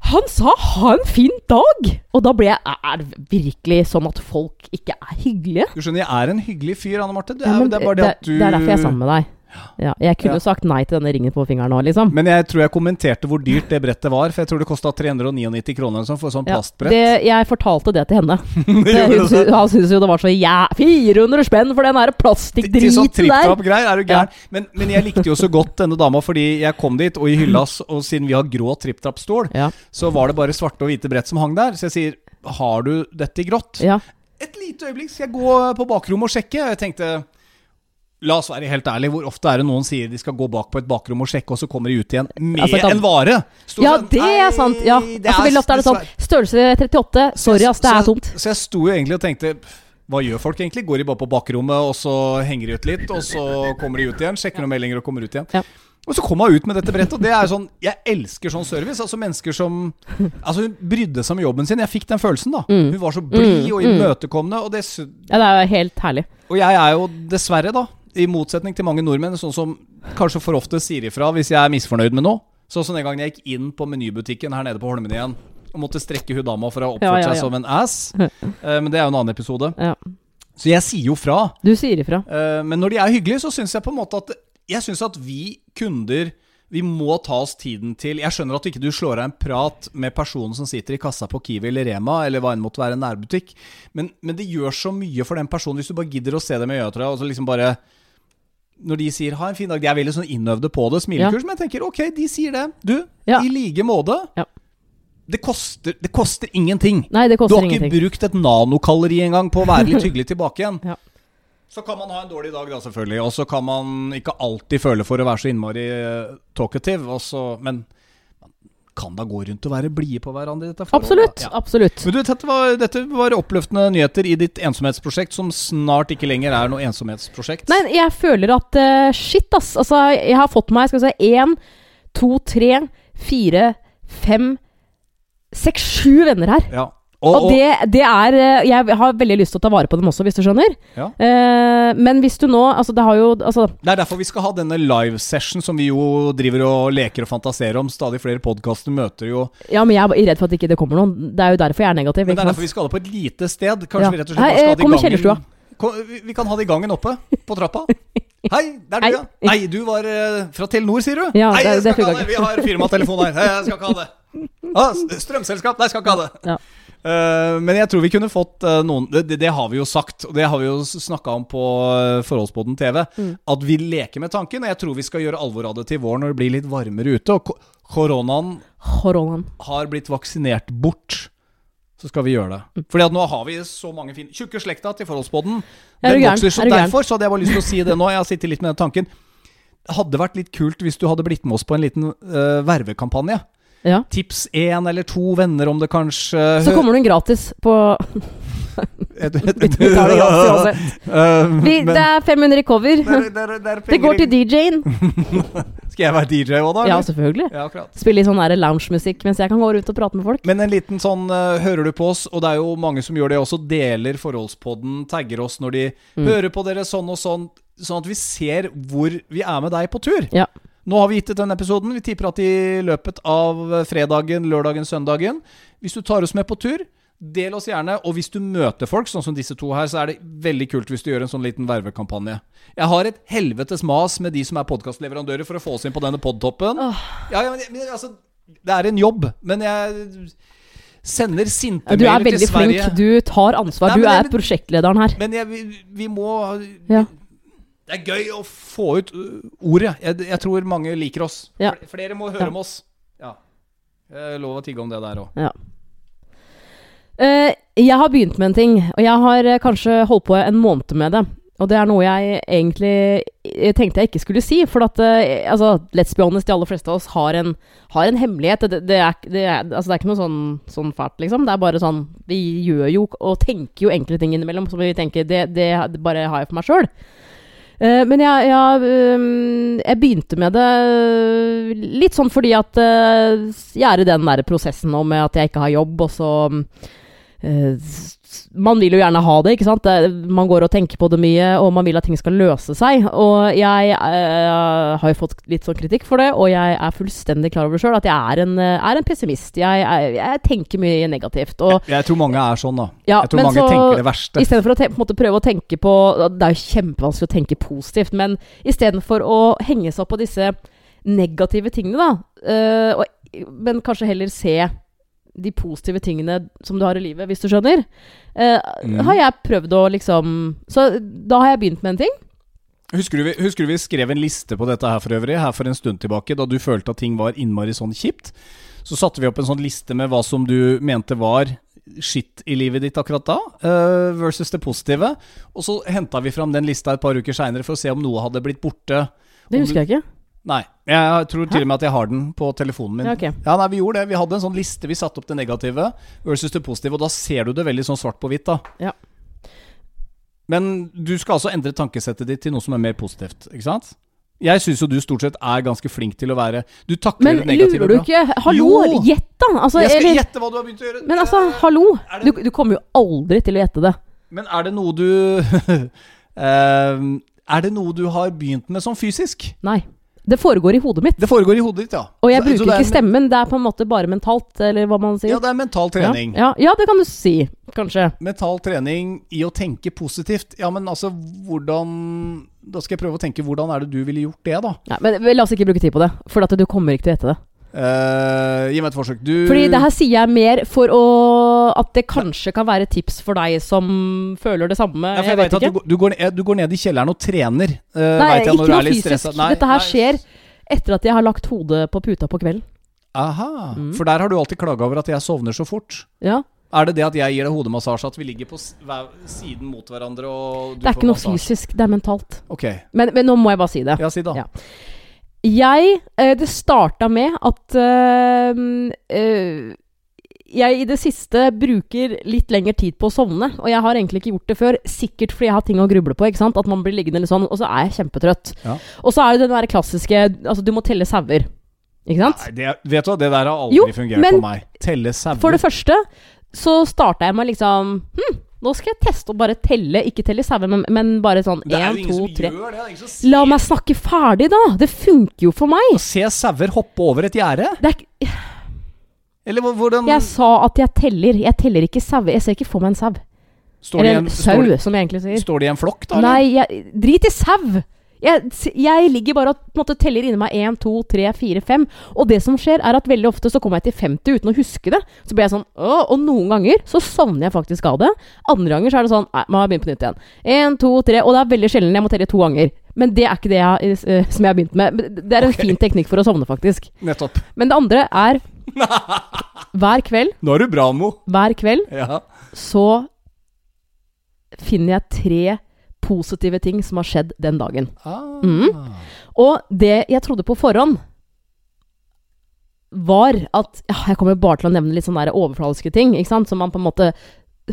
han sa 'ha en fin dag'! Og da ble jeg Er det virkelig sånn at folk ikke er hyggelige? Du skjønner, jeg er en hyggelig fyr, Anne Marte. Det er, ja, det, er det, det, er derfor jeg er sammen med deg. Ja, jeg kunne jo sagt nei til denne ringen på fingeren nå, liksom. Men jeg tror jeg kommenterte hvor dyrt det brettet var, for jeg tror det kosta 399 kroner sånn for sånn plastbrett. Det, jeg fortalte det til henne. <laughs> det, hun, han syntes jo det var så ja, 400 spenn for den der plastikkdriten sånn der! Greier, er du gæren? Ja. Men, men, jeg likte jo så godt denne dama fordi jeg kom dit, og i hylla, og siden vi har grå tripp-trapp-stål, ja. så var det bare svarte og hvite brett som hang der. Så jeg sier, har du dette i grått? Ja. Et lite øyeblikk skal jeg gå på bakrommet og sjekke. Jeg tenkte La oss være helt ærlige. Hvor ofte er det noen sier de skal gå bak på et bakrom og sjekke, og så kommer de ut igjen med altså, en vare? Stort ja, sånn, det er sant. Ja. Altså, veldig ofte er det sånn Størrelse 38. Sorry, ass, det er tomt. Så jeg sto jo egentlig og tenkte hva gjør folk egentlig? Går de bare på bakrommet, og så henger de ut litt, og så kommer de ut igjen? Sjekker noen meldinger og kommer ut igjen? Ja. Og så kom hun ut med dette brettet, og det er sånn Jeg elsker sånn service. Altså mennesker som Altså Hun brydde seg om jobben sin. Jeg fikk den følelsen, da. Mm. Hun var så blid mm. og mm. imøtekommende. Og det Ja, det er helt herlig. Og jeg er jo dessverre, da, i motsetning til mange nordmenn, sånn som kanskje for ofte sier ifra hvis jeg er misfornøyd med noe. Sånn som den gangen jeg gikk inn på menybutikken her nede på Holmen igjen og måtte strekke hun dama for å ha oppført ja, ja, ja. seg som en ass. Uh, <laughs> men det er jo en annen episode. Så jeg sier jo fra. Du sier ifra. Uh, men når de er hyggelige, så syns jeg på en måte at Jeg syns at vi kunder vi må ta oss tiden til Jeg skjønner at du ikke slår av en prat med personen som sitter i kassa på Kiwi eller Rema, eller hva enn måtte være en nærbutikk, men, men, det gjør så mye for den personen hvis du bare gidder å se dem i øya, og så liksom bare når de sier 'ha en fin dag', de er veldig sånn innøvde på det, smilekurs, ja. men jeg tenker ok, de sier det. Du, ja. i like måte. Ja. det koster, det koster ingenting. Nei, det Du koster har ikke ingenting. brukt et nanokalori engang på å være litt <laughs> hyggelig tilbake igjen. Ja. Så kan man ha en dårlig dag, da, selvfølgelig. Og så kan man ikke alltid føle for å være så innmari eh, talkative. men kan da gå rundt og være blide på hverandre i dette forholdet? Absolutt. Ja. Absolutt. Men du, dette var, dette var oppløftende nyheter i ditt ensomhetsprosjekt, som snart ikke lenger er noe ensomhetsprosjekt. Nei, jeg føler at uh, Shit, ass. Altså, jeg har fått meg skal vi si, én, to, tre, fire, fem, seks, sju venner her. Ja. Og, Og, det, det er eh, Jeg har veldig lyst til å ta vare på dem også, hvis du skjønner. Ja. Eh, men hvis du nå Altså, det har jo Altså, det er derfor vi skal ha denne live-session som vi jo driver og leker og fantaserer om. Stadig flere podkaster møter jo ja, men jeg er redd for at ikke det kommer noen. Det er jo derfor jeg er negativ. Men det er derfor vi skal ha det på et lite sted. Kanskje Ja. vi rett og slett Hei, skal eh, ha det i gangen. Kom, vi- kan ha det i gangen oppe, på trappa. <laughs> Hei, det er du, ja. Nei, du var eh, fra Telenor, sier du? Ja, Nei, det- jeg skal ikke ha det. Vi har firmatelefon her. Jeg skal ikke ha det. <laughs> Ah, strømselskap. Nei, jeg skal ikke ha det. Ja. Eh, men jeg tror vi kunne fått eh, noen det, det- har vi jo sagt, og det har vi jo snakka om på uh, Forholdsboden TV. Mm. At vi leker med tanken. Og jeg tror vi skal gjøre alvor av det til våren når det blir litt varmere ute. Og koronaen Koronaen. har blitt vaksinert bort, så skal vi gjøre det. Fordi at nå har vi så mange fine Tjukke slekta til Forholdsboden. Den vokser, så Er derfor så hadde jeg bare lyst til å si det nå. Jeg har sittet litt med den tanken. Hadde vært litt kult hvis du hadde blitt med oss på en liten uh, vervekampanje. Ja. Tips én eller to venner om det kanskje Så kommer du inn gratis på et, tar <laughs> det <laughs> Vi, er 500 i cover. det der, det er- det går til DJ-en. <laughs> Skal jeg være DJ òg, da? Ja, selvfølgelig. ja, akkurat. Spille litt sånn der loungemusikk mens jeg kan gå rundt og prate med folk. Men en liten sånn uh, Hører du på oss? Og det er jo mange som gjør det også. Deler Forholdspodden, tagger oss når de Mm. hører på dere sånn og sånn. Sånn at vi ser hvor vi er med deg på tur. Ja. Nå har vi gitt ut den episoden. Vi tipper at i løpet av fredagen, lørdagen, søndagen Hvis du tar oss med på tur, del oss gjerne. Og hvis du møter folk, sånn som disse to her, så er det veldig kult hvis du gjør en sånn liten vervekampanje. Jeg har et helvetes mas med de som er podkastleverandører for å få oss inn på denne podtoppen. Ja, ja, men, altså Det er en jobb, men jeg sender sinte Ja, Du er veldig Sverige. flink. Du tar ansvar. Nei, Du er jeg- prosjektlederen her. Men jeg, vi, vi må Ja. Det er gøy å få ut uh, ordet. Jeg, jeg tror mange liker oss. Ja. Flere må høre Ja. om oss. Ja. Lover å tigge om det der òg. Ja. Uh, jeg har begynt med en ting, og jeg har eh, kanskje holdt på en måned med det. Og det er noe jeg egentlig jeg tenkte jeg ikke skulle si. For at uh, altså, let's be honest, de aller fleste av oss har en, har en hemmelighet. Det, det, er, det, er, altså, det er ikke noe sånn, sånn fælt, liksom. Det er bare sånn Vi gjør jo og tenker jo enkle ting innimellom som vi tenker Det, det, det bare har jeg for meg sjøl. Men jeg, jeg, øhm, jeg begynte med det litt sånn fordi at øh, jeg er i den der prosessen nå med at jeg ikke har jobb, og så s- Man vil jo gjerne ha det, ikke sant? Man går og tenker på det mye, og man vil at ting skal løse seg. Og jeg øh, har jo fått litt sånn kritikk for det, og jeg er fullstendig klar over sjøl at jeg er en, øh, er en pessimist. Jeg, jeg, jeg tenker mye negativt. Og Jeg tror mange er sånn, da. Ja, jeg tror mange så- tenker det verste. Istedenfor å te på måte prøve å tenke på Det er jo kjempevanskelig å tenke positivt, men istedenfor å henge seg opp på disse negative tingene, da, øh, og, men kanskje heller se de positive tingene som du har i livet, hvis du skjønner, Eh, Mm. har jeg prøvd å liksom Så da har jeg begynt med en ting. Husker du, vi, husker du vi skrev en liste på dette her for øvrig, her for en stund tilbake, da du følte at ting var innmari sånn kjipt? Så satte vi opp en sånn liste med hva som du mente var skitt i livet ditt akkurat da, uh, versus det positive. Og så henta vi fram den lista et par uker seinere for å se om noe hadde blitt borte. Det husker jeg ikke. Nei, jeg tror til og med at jeg har den på telefonen min. Ja, ok. Ja, nei, Vi gjorde det. Vi hadde en sånn liste. Vi satte opp det negative versus det positive, og da ser du det veldig sånn svart på hvitt. da Ja. Men du skal altså endre tankesettet ditt til noe som er mer positivt, ikke sant? Jeg syns jo du stort sett er ganske flink til å være Du takler Men det negative lurer du ikke Hallo, gjett, da! Altså, Jeg skal gjette hva du har begynt å gjøre. men altså, hallo! Det... Du, du kommer jo aldri til å gjette det. Men er det noe du uh, <laughs> Er det noe du har begynt med sånn fysisk? Nei. Det foregår i hodet mitt. Det foregår i hodet ditt, ja. Og jeg Så- så bruker er ikke stemmen, det er på en måte bare mentalt, eller hva man sier. Ja, det er mental trening. Ja, ja, ja, det kan du si, kanskje. Mental trening i å tenke positivt. Ja, men altså, hvordan Da skal jeg prøve å tenke hvordan er det du ville gjort det, da? Ja, men la oss ikke bruke tid på det, for at du kommer ikke til å gjette det. Eh, gi meg et forsøk. Du Fordi det her sier jeg mer for å At det kanskje kan være tips for deg som føler det samme. ja, jeg jeg vet vet at ikke. du, du, går ned, du går ned i kjelleren og trener. Uh, Nei, jeg, ikke noe fysisk. Nei, Dette her nei. skjer etter at jeg har lagt hodet på puta på kvelden. Aha. Mm. For der har du alltid klaga over at jeg sovner så fort. Ja. Er det det at jeg gir deg hodemassasje, at vi ligger på siden mot hverandre og du Det er ikke noe massasje? fysisk, det er mentalt. Ok. Men, men nå må jeg bare si det. Ja, si da. Ja. Jeg eh, Det starta med at eh, eh, jeg i det siste bruker litt lengre tid på å sovne. Og jeg har egentlig ikke gjort det før, sikkert fordi jeg har ting å gruble på. ikke sant? At man blir liggende litt sånn, og så er jeg kjempetrøtt. Ja. Og så er det den der klassiske Altså, du må telle sauer. Ikke sant? Nei, det, vet du hva, det der har aldri Jo, fungert men- på meg. Telle sauer. For det første så starta jeg med liksom Hm, nå skal jeg teste å bare telle, ikke telle sauer, men, men bare sånn én, to, tre La meg snakke ferdig, da! Det funker jo for meg. Å se sauer hoppe over et gjerde? Det er, ikke- Eller hvordan jeg sa at jeg teller. Jeg teller ikke sauer. Jeg ser ikke for meg en sau. Eller en, en sau, som jeg egentlig sier. står de i en flokk, da? eller? Nei, jeg, drit i sau! Jeg, jeg ligger bare og på en måte teller inni meg 1, 2, 3, 4, 5. Og det som skjer, er at veldig ofte så kommer jeg til 50 uten å huske det. Så blir jeg sånn Åh, Og noen ganger så sovner jeg faktisk av det. Andre ganger så er det sånn Nei, må jeg begynne på nytt igjen. 1, 2, 3. Og det er veldig sjelden jeg må telle to ganger. Men det er ikke det jeg, uh, som jeg har begynt med. Det er en okay. fin teknikk for å sovne, faktisk. Nettopp. Men det andre er <laughs> Hver kveld, Nå er du bra, Mo. hver kveld Ja. så finner jeg tre positive ting som har skjedd den dagen. Ah. Mm. Og det jeg trodde på forhånd, var at ja, Jeg kommer bare til å nevne litt sånne overfladiske ting. Ikke sant? Som man på en måte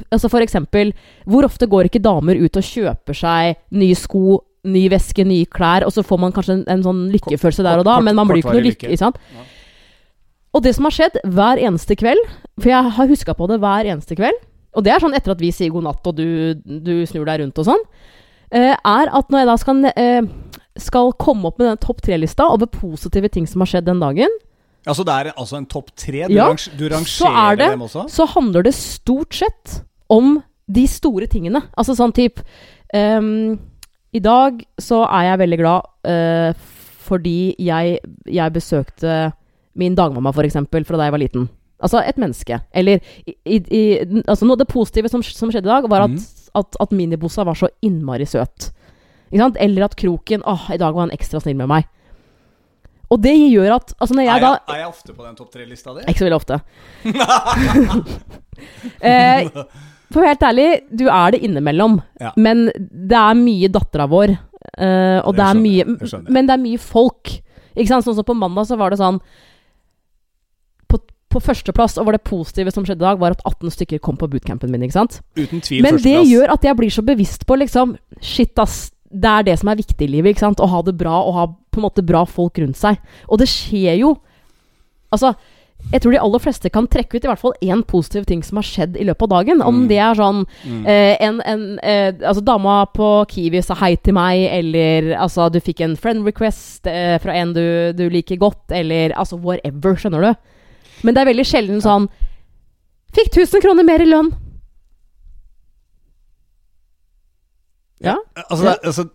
Altså For eksempel, hvor ofte går ikke damer ut og kjøper seg nye sko, ny veske, nye klær, og så får man kanskje en, en sånn lykkefølelse der og da, kort- men man blir ikke noe lykke. Ikke sant? Ja. Og det som har skjedd hver eneste kveld, for jeg har huska på det hver eneste kveld, og det er sånn etter at vi sier god natt og du, du snur deg rundt og sånn, er at når jeg da skal, eh, skal komme opp med den topp tre-lista over positive ting som har skjedd den dagen, Altså det er altså en topp tre? Du, Ja, range, du rangerer er det- dem også? så handler det stort sett om de store tingene. Altså sånn type um, I dag så er jeg veldig glad uh, fordi jeg, jeg besøkte min dagmamma, f.eks., fra da jeg var liten. Altså et menneske. Eller i, i, altså noe, Det positive som, som skjedde i dag, var at, Mhm. At, at Minibossa var så innmari søt. Eller at Kroken Åh, i dag var han ekstra snill med meg. Og det gjør at altså jeg er, da jeg, er jeg ofte på den topp tre-lista di? ikke så veldig ofte. <laughs> eh, for helt ærlig, du er det innimellom. Ja. Men det er mye dattera vår. eh, og Det det, er mye. Men det er mye folk. Ikke sant? Sånn som på mandag så var det sånn På, førsteplass, og var det positive som skjedde i dag, var at 18 stykker kom på bootcampen min. Ikke sant? Uten tvil Men det gjør at jeg blir så bevisst på liksom Shit, ass. Det er det som er viktig i livet. ikke sant? Å ha det bra og ha på en måte bra folk rundt seg. Og det skjer jo Altså, jeg tror de aller fleste kan trekke ut i hvert fall én positiv ting som har skjedd i løpet av dagen. Om Mm. det er sånn Mm. eh, en, en eh, Altså, dama på Kiwi sa hei til meg, eller altså, du fikk en friend request eh, fra en du, du liker godt, eller altså whatever, skjønner du? Men det er veldig sjelden sånn Fikk 1000 kroner mer i lønn. Ja. Altså, det, altså,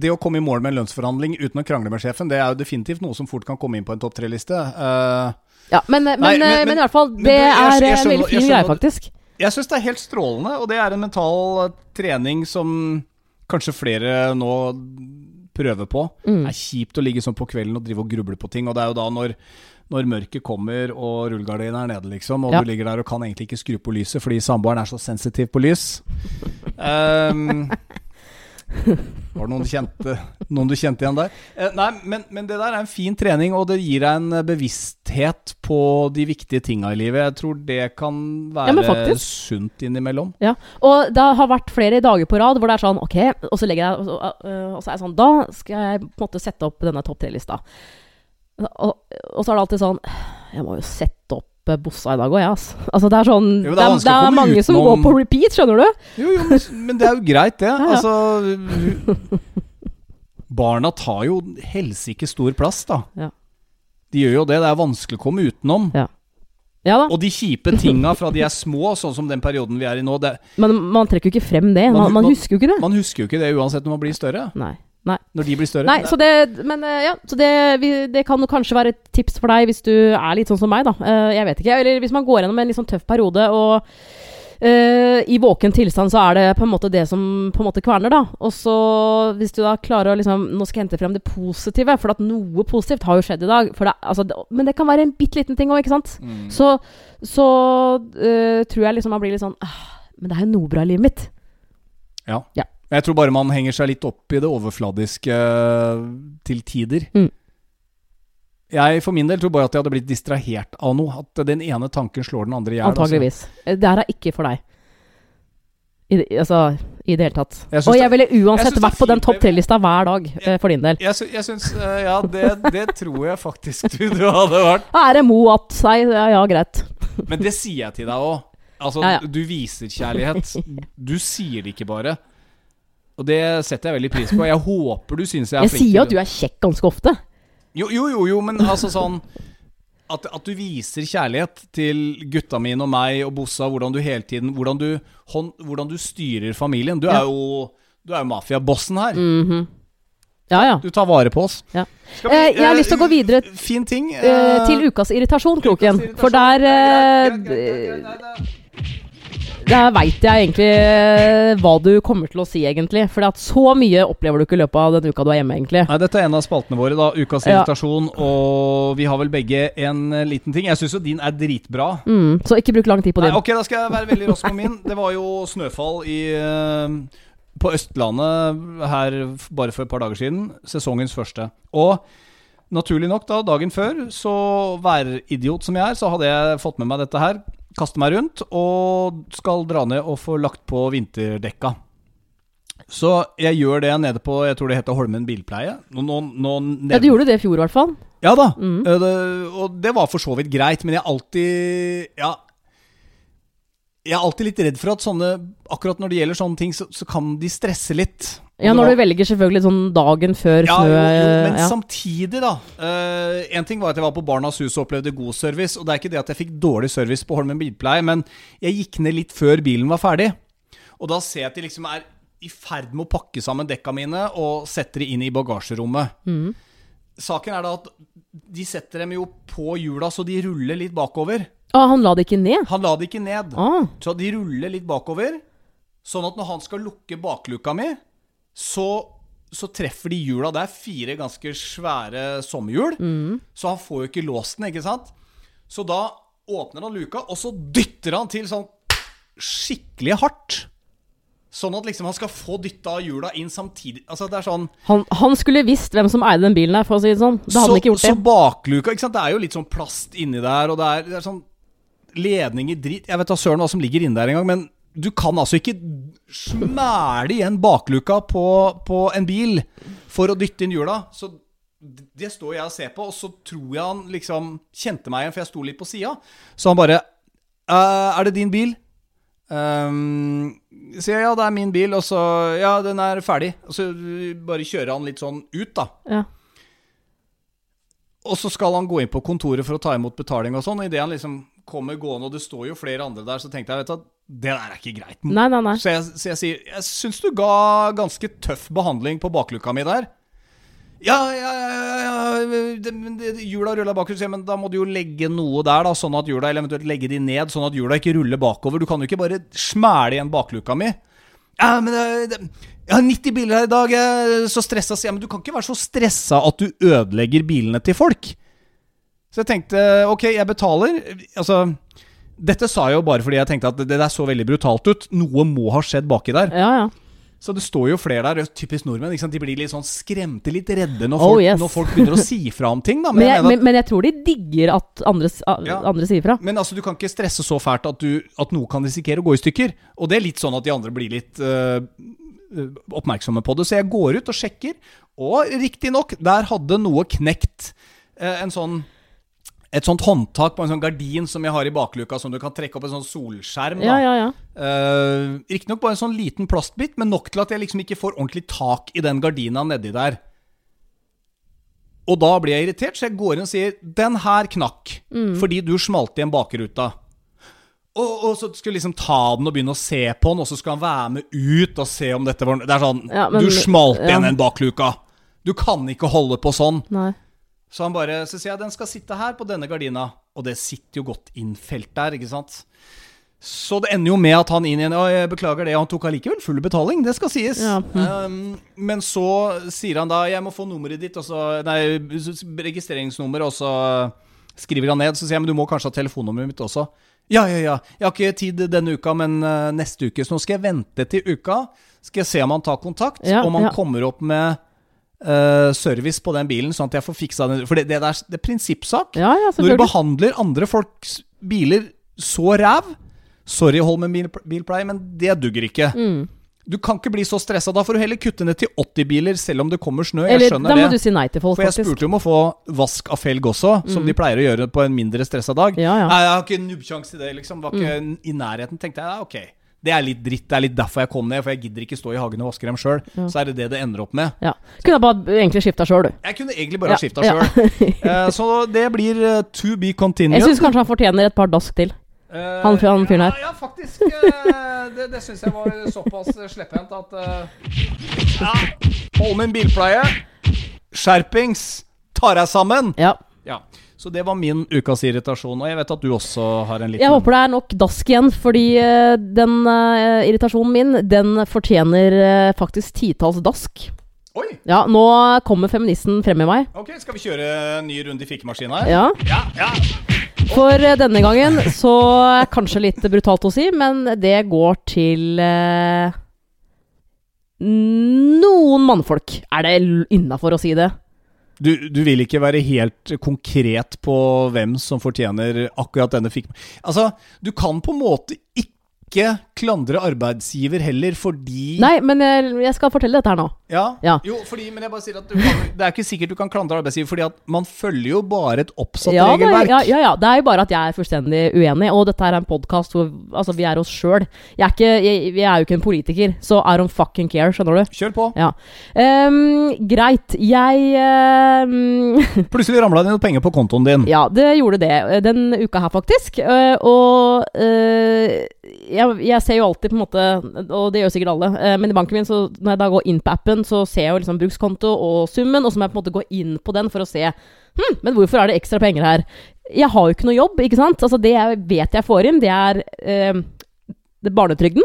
det å komme i mål med en lønnsforhandling uten å krangle med sjefen, det er jo definitivt noe som fort kan komme inn på en topp tre-liste. Uh, Ja, men, men, Nei, men- men, men- i hvert fall, men det du, jeg- er jeg en skjønner- veldig fin skjønner greie, faktisk. jeg syns det er helt strålende, og det er en mental eh, trening som kanskje flere nå prøver på. Mm. Det er kjipt å ligge sånn på kvelden og drive og gruble på ting, og det er jo da når når mørket kommer og rullegardinen er nede, liksom, og Ja. du ligger der og kan egentlig ikke skru på lyset fordi samboeren er så sensitiv på lys. Um, <laughs> var det noen du kjente, noen du kjente igjen der? Eh, nei, men, men det der er en fin trening, og det gir deg en eh, bevissthet på de viktige tinga i livet. Jeg tror det kan være ja, sunt innimellom. Ja, og det har vært flere dager på rad hvor det er sånn Ok, og så legger jeg Og så, øh, og så er jeg sånn Da skal jeg på en måte sette opp denne topp tre-lista. Og, og så er det alltid sånn Jeg må jo sette opp eh, Bossa i dag òg, jeg, altså. altså. Det er sånn Jo, det er Det er, det er mange som går på repeat, skjønner du? Jo, jo, men, men det er jo greit, det. <laughs> Ja, ja. Altså Barna tar jo helsike stor plass, da. Ja. De gjør jo det. Det er vanskelig å komme utenom. Ja da, Og de kjipe tinga fra de er små, sånn som den perioden vi er i nå, det, men man trekker jo ikke frem det. Man, Man- man man- husker jo ikke det. man husker jo ikke det uansett når man blir større. Nei. Nei. Når de blir større. Nei, så det, men eh, ja, så det, vi, det kan kanskje være et tips for deg hvis du er litt sånn som meg, da. Uh, jeg vet ikke. Eller hvis man går gjennom en litt sånn tøff periode og uh, I våken tilstand så er det på en måte det som på en måte kverner, da. Og så hvis du da klarer å liksom Nå skal jeg hente frem det positive, for at noe positivt har jo skjedd i dag. Det, altså, det, men det kan være en bitte liten ting òg, ikke sant. Mm. Så, så uh, tror jeg liksom man blir litt sånn ah, Men det er jo noe bra i livet mitt. Ja. Ja. Jeg tror bare man henger seg litt opp i det overfladiske eh, til tider. Mm. Jeg for min del tror bare at jeg hadde blitt distrahert av noe. At den ene tanken slår den andre i hjel. altså. Antageligvis. Altså. Det her er ikke for deg. I, det- altså, i det hele tatt. Jeg Og jeg ville uansett jeg vært på den topp tre-lista hver dag, jeg, for din del. Jeg, jeg syns eh, Ja, det, det tror jeg faktisk du, du hadde vært. <laughs> Ære mo at seg, ja, ja greit. Men det sier jeg til deg òg. Altså, Ja, ja. du viser kjærlighet. Du sier det ikke bare. Og det setter jeg veldig pris på. Jeg håper du syns jeg er Jeg flink sier jo at du er kjekk ganske ofte. Jo, jo, jo, jo men altså sånn at, at du viser kjærlighet til gutta mine og meg og Bossa, hvordan du hele tiden Hvordan du, hvordan du styrer familien. Du er jo Du er jo mafiabossen her. Mhm. Ja, ja. Du tar vare på oss. Ja. Vi- Eh, jeg har lyst til å gå videre Fin ting. eh, til ukas irritasjon, Kroken. For der eh, Der veit jeg egentlig eh, hva du kommer til å si, egentlig. For så mye opplever du ikke i løpet av den uka du er hjemme, egentlig. Nei, Dette er en av spaltene våre, da. Ukas Ja. Og vi har vel begge en eh, liten ting. Jeg syns jo din er dritbra. Mm, så ikke bruk lang tid på din. Nei, ok, da skal jeg være veldig rask på min. Det var jo snøfall i eh, på Østlandet her bare for et par dager siden. Sesongens første. Og naturlig nok, da, dagen før, så væridiot som jeg er, så hadde jeg fått med meg dette her. Kaste meg rundt og skal dra ned og få lagt på vinterdekka. Så jeg gjør det nede på Jeg tror det heter Holmen bilpleie. Nå, nå, nå Ja, du gjorde det i fjor, i hvert fall. ja da, Mm. eh, det, og det var for så vidt greit, men jeg alltid Ja. Jeg er alltid litt redd for at sånne Akkurat når det gjelder sånne ting, så, så kan de stresse litt. Og Ja, når var- du velger selvfølgelig sånn dagen før ja, snø jo, men ja. samtidig, da. Én en ting var at jeg var på Barnas Hus og opplevde god service. Og det er ikke det at jeg fikk dårlig service på Holmen bilpleie, men jeg gikk ned litt før bilen var ferdig. Og da ser jeg at de liksom er i ferd med å pakke sammen dekka mine og setter de inn i bagasjerommet. Mm. Saken er da at de setter dem jo på hjula så de ruller litt bakover. Ah, han la det ikke ned? Han la det ikke ned. Ah, Så de ruller litt bakover. Sånn at når han skal lukke bakluka mi, så, så treffer de hjula. Det er fire ganske svære sommerhjul. Så han får jo ikke låst den, ikke sant? Så da åpner han luka, og så dytter han til sånn skikkelig hardt. Sånn at liksom han skal få dytta hjula inn samtidig. Altså det er sånn han, han skulle visst hvem som eide den bilen her, for å si det sånn. Da hadde så, han ikke gjort Så bakluka, ikke sant? Det er jo litt sånn plast inni der, og det er, det er sånn ledninger drit Jeg vet da søren hva som ligger inne der engang, men du kan altså ikke smæle igjen bakluka på, på en bil for å dytte inn hjula. Så det står jeg og ser på, og så tror jeg han liksom kjente meg igjen, for jeg sto litt på sida. Så han bare «Eh, Er det din bil? Um, sier jeg ja, det er min bil, og så Ja, den er ferdig. Og så bare kjører han litt sånn ut, da. Ja. Og så skal han gå inn på kontoret for å ta imot betaling og sånn. Og idet han liksom kommer gående, og det står jo flere andre der, så tenkte jeg vet du, at det der er ikke greit. Nei, nei, nei. Så jeg, så jeg sier Jeg syns du ga ganske tøff behandling på bakluka mi der. Ja, ja, ja, ja, Hjula ruller bakover, sier men da må du jo legge noe der, da, sånn at hjula Eller eventuelt legge de ned, sånn at hjula ikke ruller bakover. Du kan jo ikke bare smæle igjen bakluka mi. Ja, men det, det, Jeg har 90 biler her i dag, så stressa, sier jeg. Men du kan ikke være så stressa at du ødelegger bilene til folk. Så jeg tenkte ok, jeg betaler. Altså Dette sa jeg jo bare fordi jeg tenkte at det der så veldig brutalt ut. Noe må ha skjedd baki der. Ja, ja. Så det står jo flere der, typisk nordmenn. Ikke sant? De blir litt sånn skremte, litt redde når Oh, folk, yes. når folk begynner å si fra om ting. Da. Men Men, jeg, men, men jeg tror de digger at andre, Ja. andre sier fra. men altså, du kan ikke stresse så fælt at, du, at noe kan risikere å gå i stykker. Og det er litt sånn at de andre blir litt øh, oppmerksomme på det. Så jeg går ut og sjekker, og riktignok, der hadde noe knekt. Uh, en sånn et sånt håndtak på en sånn gardin som jeg har i bakluka, som du kan trekke opp en sånn solskjerm. Da. Ja, ja, ja. Uh, Riktignok bare en sånn liten plastbit, men nok til at jeg liksom ikke får ordentlig tak i den gardina nedi der. Og da blir jeg irritert, så jeg går inn og sier 'Den her knakk fordi du smalt igjen bakruta'. Og, og så skulle liksom ta den og begynne å se på den, og så skal han være med ut og se om dette var Det er sånn Ja, men- Du smalt igjen ja. en bakluka. Du kan ikke holde på sånn. Nei. Så han bare, så sier jeg den skal sitte her på denne gardina. Og det sitter jo godt innfelt der, ikke sant? Så det ender jo med at han inn igjen «Å, jeg beklager det, han tok allikevel full betaling, det skal sies. Ja. <laughs> Um, men så sier han da 'jeg må få nummeret ditt', og så, nei, registreringsnummer, og så skriver han ned. Så sier jeg 'men du må kanskje ha telefonnummeret mitt også'. Ja, ja, ja. Jeg har ikke tid denne uka, men uh, neste uke. Så nå skal jeg vente til uka. Skal jeg se om han tar kontakt, Ja, om han ja. kommer opp med uh, service på den bilen, sånn at jeg får fiksa den. For det, det, der, det er prinsippsak. Ja, ja, Når du behandler andre folks biler så ræv Sorry, Holmen bil, bilpleie, men det dugger ikke. Mm. Du kan ikke bli så stressa. Da får du heller kutte ned til 80 biler, selv om det kommer snø. Jeg skjønner det. da må det. du si nei til folk, For jeg faktisk. spurte om å få vask av felg også, som de pleier å gjøre på en mindre stressa dag. Ja, jeg har ikke nubbsjanse til det, liksom. Var ikke i nærheten. Tenkte jeg, ja, ok. Det er litt dritt. Det er litt derfor jeg kom ned, for jeg gidder ikke stå i hagen og vaske dem sjøl. Så er det det det ender opp med. Ja. Kunne bare egentlig skifta sjøl, du. Jeg kunne egentlig bare Ja, skifta ja. uh, <laughs> så det blir uh, to be continued. Jeg syns kanskje han fortjener et par dask til. Uh, Han fyren- han fyren her. Ja, ja faktisk. eh, det det syns jeg var såpass slepphendt at ja. min bilpleie. Skjerpings. Tar deg sammen. Ja. Så det var min ukas irritasjon. Og jeg vet at du også har en liten Jeg håper det er nok dask igjen, fordi eh, den uh, irritasjonen min, den fortjener uh, faktisk titalls dask. Oi! Ja, nå kommer feministen frem i meg. Ok, skal vi kjøre en ny runde i fikemaskina her? Ja. Ja, ja. For denne gangen så Kanskje litt brutalt å si, men det går til eh, noen mannfolk. Er det innafor å si det? Du, du vil ikke være helt konkret på hvem som fortjener akkurat denne fikk... Altså, du kan på en måte ikke klandre arbeidsgiver heller, fordi Nei, men jeg, jeg skal fortelle dette her nå. Ja. Ja. Jo, fordi, men jeg bare sier at du kan, <laughs> det er ikke sikkert du kan klandre arbeidsgiver, fordi at man følger jo bare et oppsatt Ja, regelverk. ja, ja, ja. Det er jo bare at jeg er fullstendig uenig, og dette er en podkast hvor altså, vi er oss sjøl. Jeg, er jeg, jeg er jo ikke en politiker, så I don't fucking care, skjønner du. Kjør på. Ja. Um, greit. Jeg um, <laughs> Plutselig ramla det noen penger på kontoen din. Ja, det gjorde det eh, den uka her, faktisk. Eh, og uh, jeg, jeg ser jo alltid, på en måte, og det gjør sikkert alle, eh, men i banken min, så når jeg da går inn på appen, så ser jeg jo liksom brukskonto og summen, og så må jeg på en måte gå inn på den for å se Hm, men hvorfor er det ekstra penger her? Jeg har jo ikke noe jobb, ikke sant? Altså Det jeg vet jeg får inn, det er eh, barnetrygden.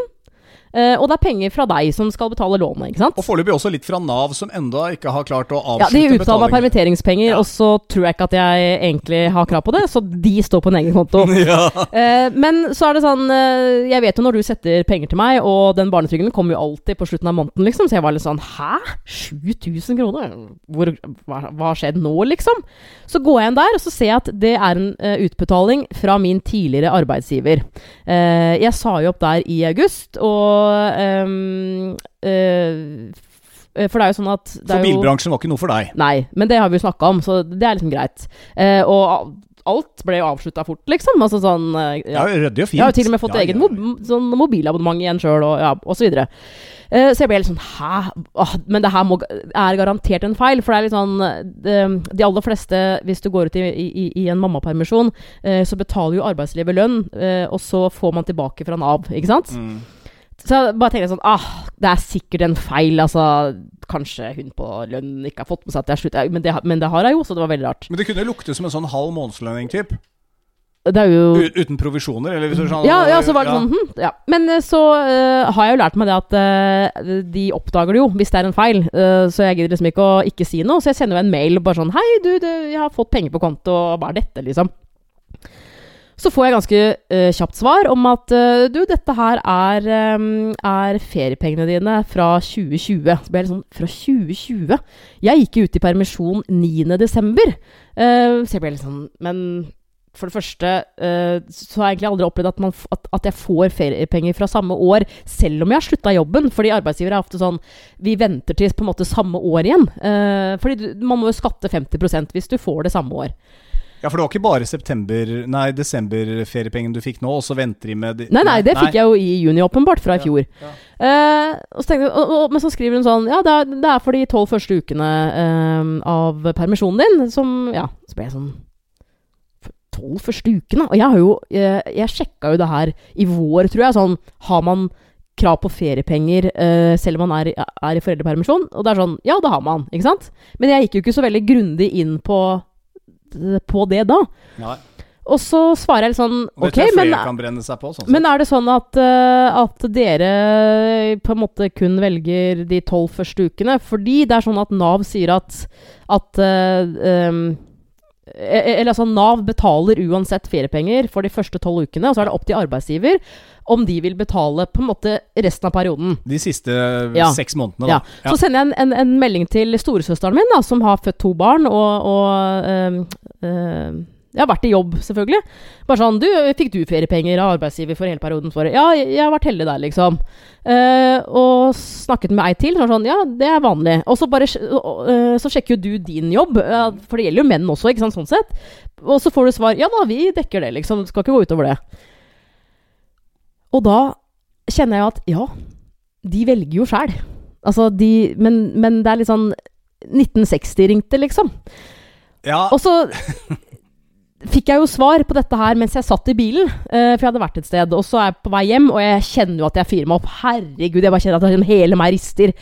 Eh, og det er penger fra deg som skal betale lånet, ikke sant? Og foreløpig også litt fra Nav, som enda ikke har klart å avslutte betalingen. Ja, De utbetaler meg permitteringspenger, Ja. og så tror jeg ikke at jeg egentlig har krav på det, så de står på en egen konto. <laughs> ja. Eh, men så er det sånn eh, Jeg vet jo når du setter penger til meg, og den barnetrygden kommer jo alltid på slutten av måneden, liksom. Så jeg var litt sånn Hæ? 7000 kroner? Hvor, hva, hva har skjedd nå, liksom? Så går jeg inn der, og så ser jeg at det er en utbetaling fra min tidligere arbeidsgiver. Jeg sa jo opp der i august, og eh, For det er jo sånn at det For er bilbransjen var ikke noe for deg. Nei, men det har vi jo snakka om, så det er liksom greit. Eh, og alt ble jo avslutta fort, liksom. Altså sånn eh, Ja, ryddig og fint. Jeg har jo til og med fått Ja, eget ja, mob sånn mobilabonnement igjen sjøl, og, ja, og så videre. Eh, så jeg ble litt sånn Hæ? Åh, men det her må, er garantert en feil. For det er litt sånn De, de aller fleste, hvis du går ut i, i, i en mammapermisjon, eh, så betaler jo arbeidslivet lønn, og så får man tilbake fra Nav, ikke sant? Mm. Så jeg bare tenkte sånn Ah, det er sikkert en feil. Altså, kanskje hun på lønn ikke har fått med seg at det er slutt. Men det, men det har jeg jo, så det var veldig rart. Men det kunne lukte som en sånn halv månedslønning-typ. Det er jo Uten provisjoner, eller hvis du sånn Ja, ja, så var det ja. sånn hm, ja. Men eh, så uh, har jeg jo lært meg det at uh, de oppdager det jo hvis det er en feil. Uh, så jeg gidder liksom ikke å ikke si noe. Så jeg sender jo en mail bare sånn Hei, du, du jeg har fått penger på konto, og hva er dette, liksom? Så får jeg ganske uh, kjapt svar om at uh, du, dette her er, um, er feriepengene dine fra 2020. Så ble jeg litt sånn Fra 2020? Jeg gikk jo ut i permisjon 9.12. Uh, så jeg ble litt sånn Men for det første uh, så har jeg egentlig aldri opplevd at, man, at, at jeg får feriepenger fra samme år, selv om jeg har slutta jobben. Fordi arbeidsgivere er ofte sånn Vi venter til på en måte samme år igjen. Uh, fordi du, man må jo skatte 50% hvis du får det samme år. Ja, for det var ikke bare september Nei, desember-feriepengen du fikk nå, og så venter de med de- Nei, nei, det fikk jeg jo i juni, åpenbart, fra i fjor. ja. Eh, og så tenkte, og, og, men så skriver hun sånn Ja, det er, det er for de tolv første ukene eh, av permisjonen din som Ja, så ble jeg sånn Tolv første ukene? Og jeg har jo Jeg, jeg sjekka jo det her i vår, tror jeg. Sånn Har man krav på feriepenger uh, selv om man er, er i foreldrepermisjon? Og det er sånn Ja, det har man, ikke sant? Men jeg gikk jo ikke så veldig grundig inn på på det da. Nei. og så svarer jeg litt sånn Ok, men, på. Sånn men er det sånn at, eh, at dere på en måte kun velger de tolv første ukene? Fordi det er sånn at Nav sier at, at eh, um, eh, eller altså Nav betaler uansett feriepenger for de første tolv ukene, og så er det opp til arbeidsgiver om de vil betale på en måte resten av perioden. De siste Ja. seks månedene, Ja. da. Så sender jeg en, en, en melding til storesøsteren min, da, som har født to barn, og, og øh, øhm, jeg har vært i jobb, selvfølgelig. Bare sånn Du, fikk du feriepenger av arbeidsgiver for hele perioden? For? Ja, jeg, har vært heldig der, liksom. Uh, og snakket med ei til. Sånn, sånn, ja, det er vanlig. Og så bare uh, Så sjekker jo du din jobb, uh, for det gjelder jo menn også, ikke sant, sånn sett. Og så får du svar Ja da, vi dekker det, liksom. Det skal ikke gå utover det. Og da kjenner jeg at ja, de velger jo sjæl. Altså, de men, men det er litt sånn 1960 ringte, liksom. Ja, Og så <laughs> fikk jeg jo svar på dette her mens jeg satt i bilen. eh, for jeg hadde vært et sted. Og så er jeg på vei hjem, og jeg kjenner jo at jeg fyrer meg opp. Herregud, jeg bare kjenner at hele meg rister.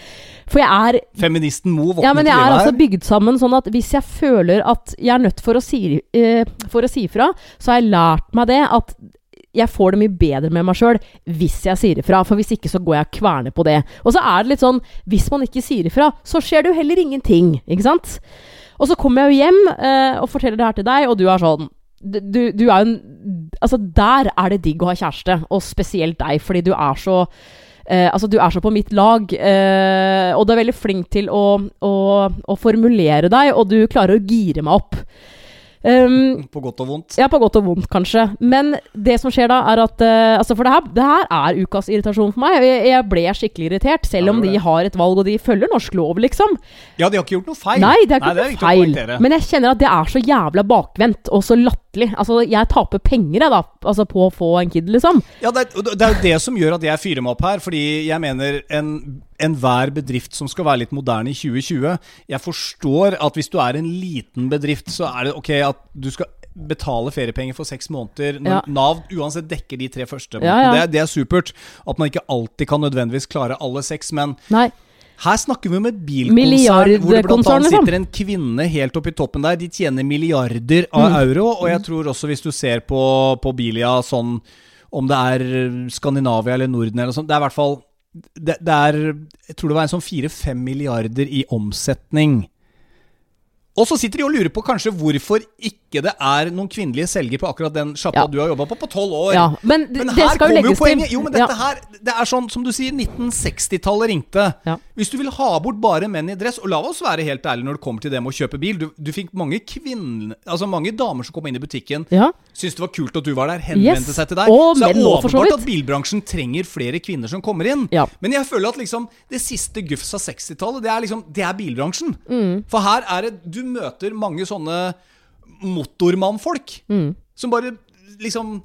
For jeg er feministen Mo våkner ja, men jeg er altså her. bygd sammen sånn at hvis jeg føler at jeg er nødt for å si, eh, for å si ifra, så har jeg lært meg det at jeg får det mye bedre med meg sjøl hvis jeg sier ifra. For hvis ikke, så går jeg og kverner på det. Og så er det litt sånn Hvis man ikke sier ifra, så skjer det jo heller ingenting. Ikke sant? Og så kommer jeg jo hjem eh, og forteller det her til deg, og du er sånn du, du er en Altså, der er det digg å ha kjæreste, og spesielt deg, fordi du er så eh, altså, du er så på mitt lag, eh, og du er veldig flink til å, å, å formulere deg, og du klarer å gire meg opp. Um, På godt og vondt. ja, på godt og vondt, kanskje. Men det som skjer da, er at uh, Altså, for det her, det her er ukas irritasjon for meg. Jeg, jeg ble skikkelig irritert, selv om de har et valg, og de følger norsk lov, liksom. Ja, de har ikke gjort noe feil. Nei, det er ikke Nei, er noe feil. Men jeg kjenner at det er så jævla bakvendt og så latterlig. Altså, jeg taper penger, jeg, da. Altså, på å få en kid, liksom. Ja, det, er- det er jo det som gjør at jeg fyrer meg opp her. Fordi jeg mener en enhver bedrift som skal være litt moderne i 2020 Jeg forstår at hvis du er en liten bedrift, så er det ok at du skal betale feriepenger for seks måneder. Ja. Nav uansett dekker de tre første. Ja, ja. Det, det er supert. At man ikke alltid kan nødvendigvis klare alle seks. Men Nei. Her snakker vi om et bilkonsern hvor det blant annet liksom. sitter en kvinne helt oppi toppen der. De tjener milliarder av Mm. euro. Og jeg tror også, hvis du ser på, på Bilia sånn om det er Skandinavia eller Norden eller noe sånt Det er i hvert fall det, det er Jeg tror det var en sånn fire-fem milliarder i omsetning. Og så sitter de og lurer på kanskje hvorfor ikke det er noen kvinnelige selgere på akkurat den sjappa Ja. du har jobba på på tolv år. Ja, men, Men det her skal kommer jo poenget. Jo, men dette Ja. her Det er sånn som du sier, 1960-tallet ringte. Hvis du vil ha bort bare menn i dress Og la oss være helt ærlige når det kommer til det med å kjøpe bil. Du, du fikk mange kvinner Altså mange damer som kom inn i butikken, Ja. syntes det var kult at du var der, henvendte Yes. seg til deg. Og så det er åpenbart at bilbransjen trenger flere kvinner som kommer inn. Men jeg føler at liksom det siste gufs av 60-tallet, det er liksom Det er bilbransjen. Mm. For her er det Du møter mange sånne motormannfolk Mm. som bare liksom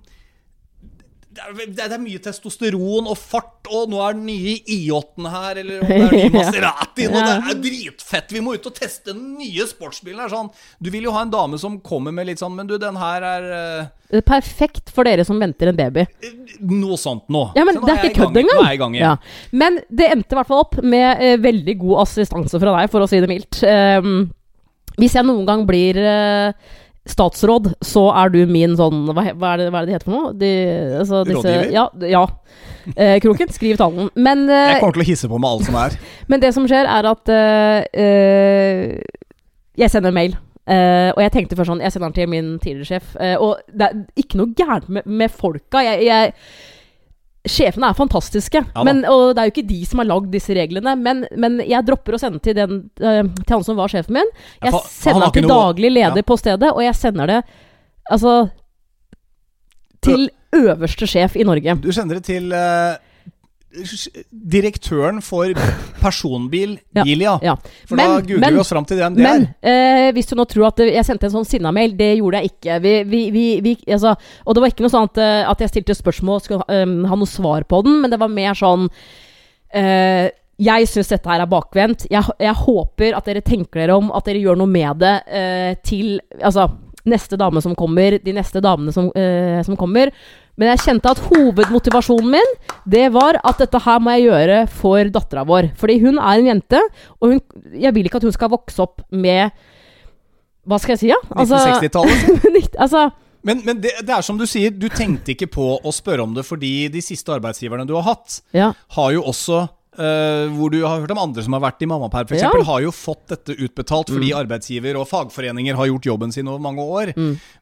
det er, det er- mye testosteron og fart, og nå er den nye I8-en her, eller om det er ny <laughs> Maseratien, og det er dritfett, vi må ut og teste den nye sportsbilen. her sånn. Du vil jo ha en dame som kommer med litt sånn Men du, den her er er perfekt for dere som venter en baby. eh, noe sånt nå. Ja, men nå det er er ikke kødd engang. Gang. Ja. Men det endte i hvert fall opp med uh, veldig god assistanse fra deg, for å si det mildt. Ehm, hvis jeg noen gang blir eh, statsråd, så er du min sånn Hva, hva, er, det, hva er det de heter for noe? De, altså, Rådgiver? Ja. ja. Eh, kroken, skriv talen. Men, eh, Jeg kommer til å hisse på med alt som er. <laughs> men det som skjer, er at eh, eh, jeg sender mail. Uh, og jeg tenkte først sånn Jeg sender den til min tidligere sjef. Uh, og det er ikke noe gærent med, med folka. Jeg, jeg Sjefene er fantastiske, ja, men, og det er jo ikke de som har lagd disse reglene. Men, men jeg dropper å sende til, den, eh, til han som var sjefen min. Jeg for sender til noe- daglig leder ja. på stedet, og jeg sender det altså til øverste sjef i Norge. Du sender det til eh, direktøren for personbil <laughs> Ja, Bilia. Ja. For da Men- googler men- vi oss fram til den det Men er. eh, hvis du nå tror at jeg sendte en sånn sinna-mail, det gjorde jeg ikke. Vi, vi, vi, altså, og det var ikke noe sånn at, eh, at jeg stilte spørsmål og skulle um, ha noe svar på den, men det var mer sånn eh, Jeg syns dette her er bakvendt. Jeg, jeg håper at dere tenker dere om, at dere gjør noe med det eh, til Altså, neste dame som kommer, de neste damene som, eh, som kommer. Men jeg kjente at hovedmotivasjonen min, det var at dette her må jeg gjøre for dattera vår. Fordi hun er en jente, og hun, jeg vil ikke at hun skal vokse opp med Hva skal jeg si, ja? 1960-tallet. <laughs> altså Men, men det, det er som du sier, du tenkte ikke på å spørre om det fordi de siste arbeidsgiverne du har hatt, Ja. har jo også eh, hvor du har hørt om andre som har vært i mammaperm, f.eks., Ja. har jo fått dette utbetalt fordi arbeidsgiver og fagforeninger har gjort jobben sin over mange år.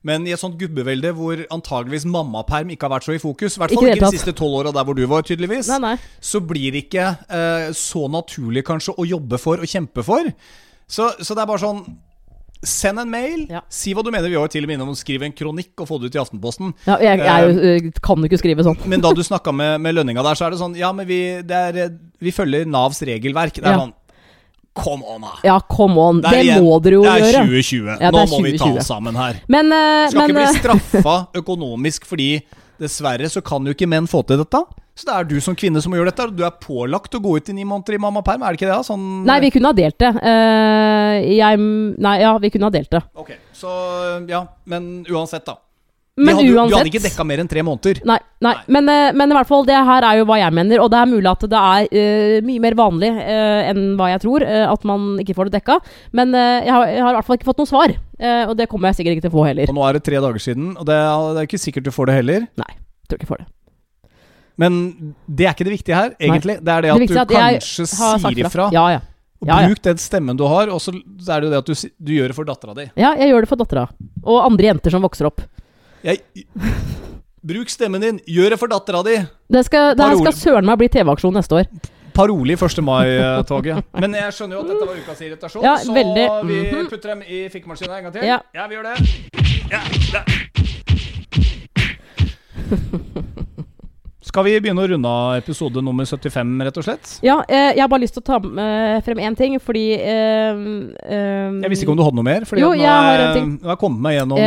Men i et sånt gubbevelde hvor antageligvis mammaperm ikke har vært så i fokus, i hvert fall ikke, ikke de siste tolv åra der hvor du var, tydeligvis, Nei, nei. så blir det ikke uh, så naturlig kanskje å jobbe for og kjempe for. Så, så det er bare sånn Send en mail, Ja. si hva du mener. Vi har jo til og med innom å skrive en kronikk og få det ut i Aftenposten. Ja, jeg, jeg jeg øh, kan jo ikke skrive sånn. Men da du snakka med, med lønninga der, så er det sånn Ja, men vi, det er, eh, vi følger Navs regelverk. Det er Ja. sånn Come on, da! Ja, come on. Det er Det må dere jo gjøre. det er 2020. Ja, det Nå må må vi ta oss sammen her. Men, uh, Skal men ikke bli <laughs> straffa økonomisk fordi dessverre så kan jo ikke menn få til dette. Så det er du som kvinne som må gjøre dette. og Du er pålagt å gå ut i ni måneder i mammaperm, er det ikke det? da? Sånn, Nei, vi kunne ha delt det. Uh, jeg Nei, ja, vi kunne ha delt det. Ok, så ja. Men uansett, da. Men hadde, uansett Du hadde ikke dekka mer enn tre måneder. Nei, nei. Nei. Men, eh, men i hvert fall, det her er jo hva jeg mener. Og det er mulig at det er uh, mye mer vanlig uh, enn hva jeg tror, uh, at man ikke får det dekka. Men jeg, har, jeg har i hvert fall ikke fått noe svar. Og det kommer jeg sikkert ikke til å få heller. Og nå er det tre dager siden, og det er, det er ikke sikkert du får det heller. Nei, tror ikke jeg får det. Men det er ikke det viktige her, egentlig. Det er det Det at det du at kanskje sier ifra. Ja, ja. Ja, ja. bruk den stemmen du har, og så er det jo det at du, du gjør det for dattera di. Ja, jeg gjør det for dattera. Og andre jenter som vokser opp. Jeg, bruk stemmen din, gjør det for dattera di! Det, skal, det her skal søren meg bli TV-aksjon neste år. Parole i 1. mai-toget. Men jeg skjønner jo at dette var ukas irritasjon, Ja, så veldig. vi Mhm. putter dem i fikkemaskinen en gang til. Ja. vi gjør det. Ja, der. Skal vi begynne å runde av episode nummer 75, rett og slett? Ja, eh, jeg har bare lyst til å ta eh, frem én ting, fordi eh, eh, Jeg visste ikke om du hadde noe mer. Fordi Jo, nå jeg har en ting. Nå har jeg kommet meg gjennom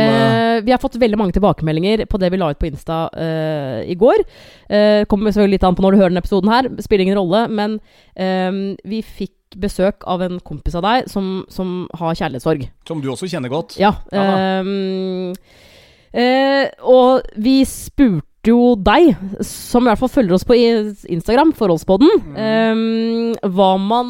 Eh, vi har fått veldig mange tilbakemeldinger på det vi la ut på Insta uh, i går. Uh, kommer selvfølgelig litt an på når du hører denne episoden her. Spiller ingen rolle. Men eh, vi fikk besøk av en kompis av deg som, som har kjærlighetssorg. Som du også kjenner godt. Ja. Ja uh, og vi spurte jo deg, som i hvert fall følger oss på Instagram, Forholdspodden, Mm. um, hva man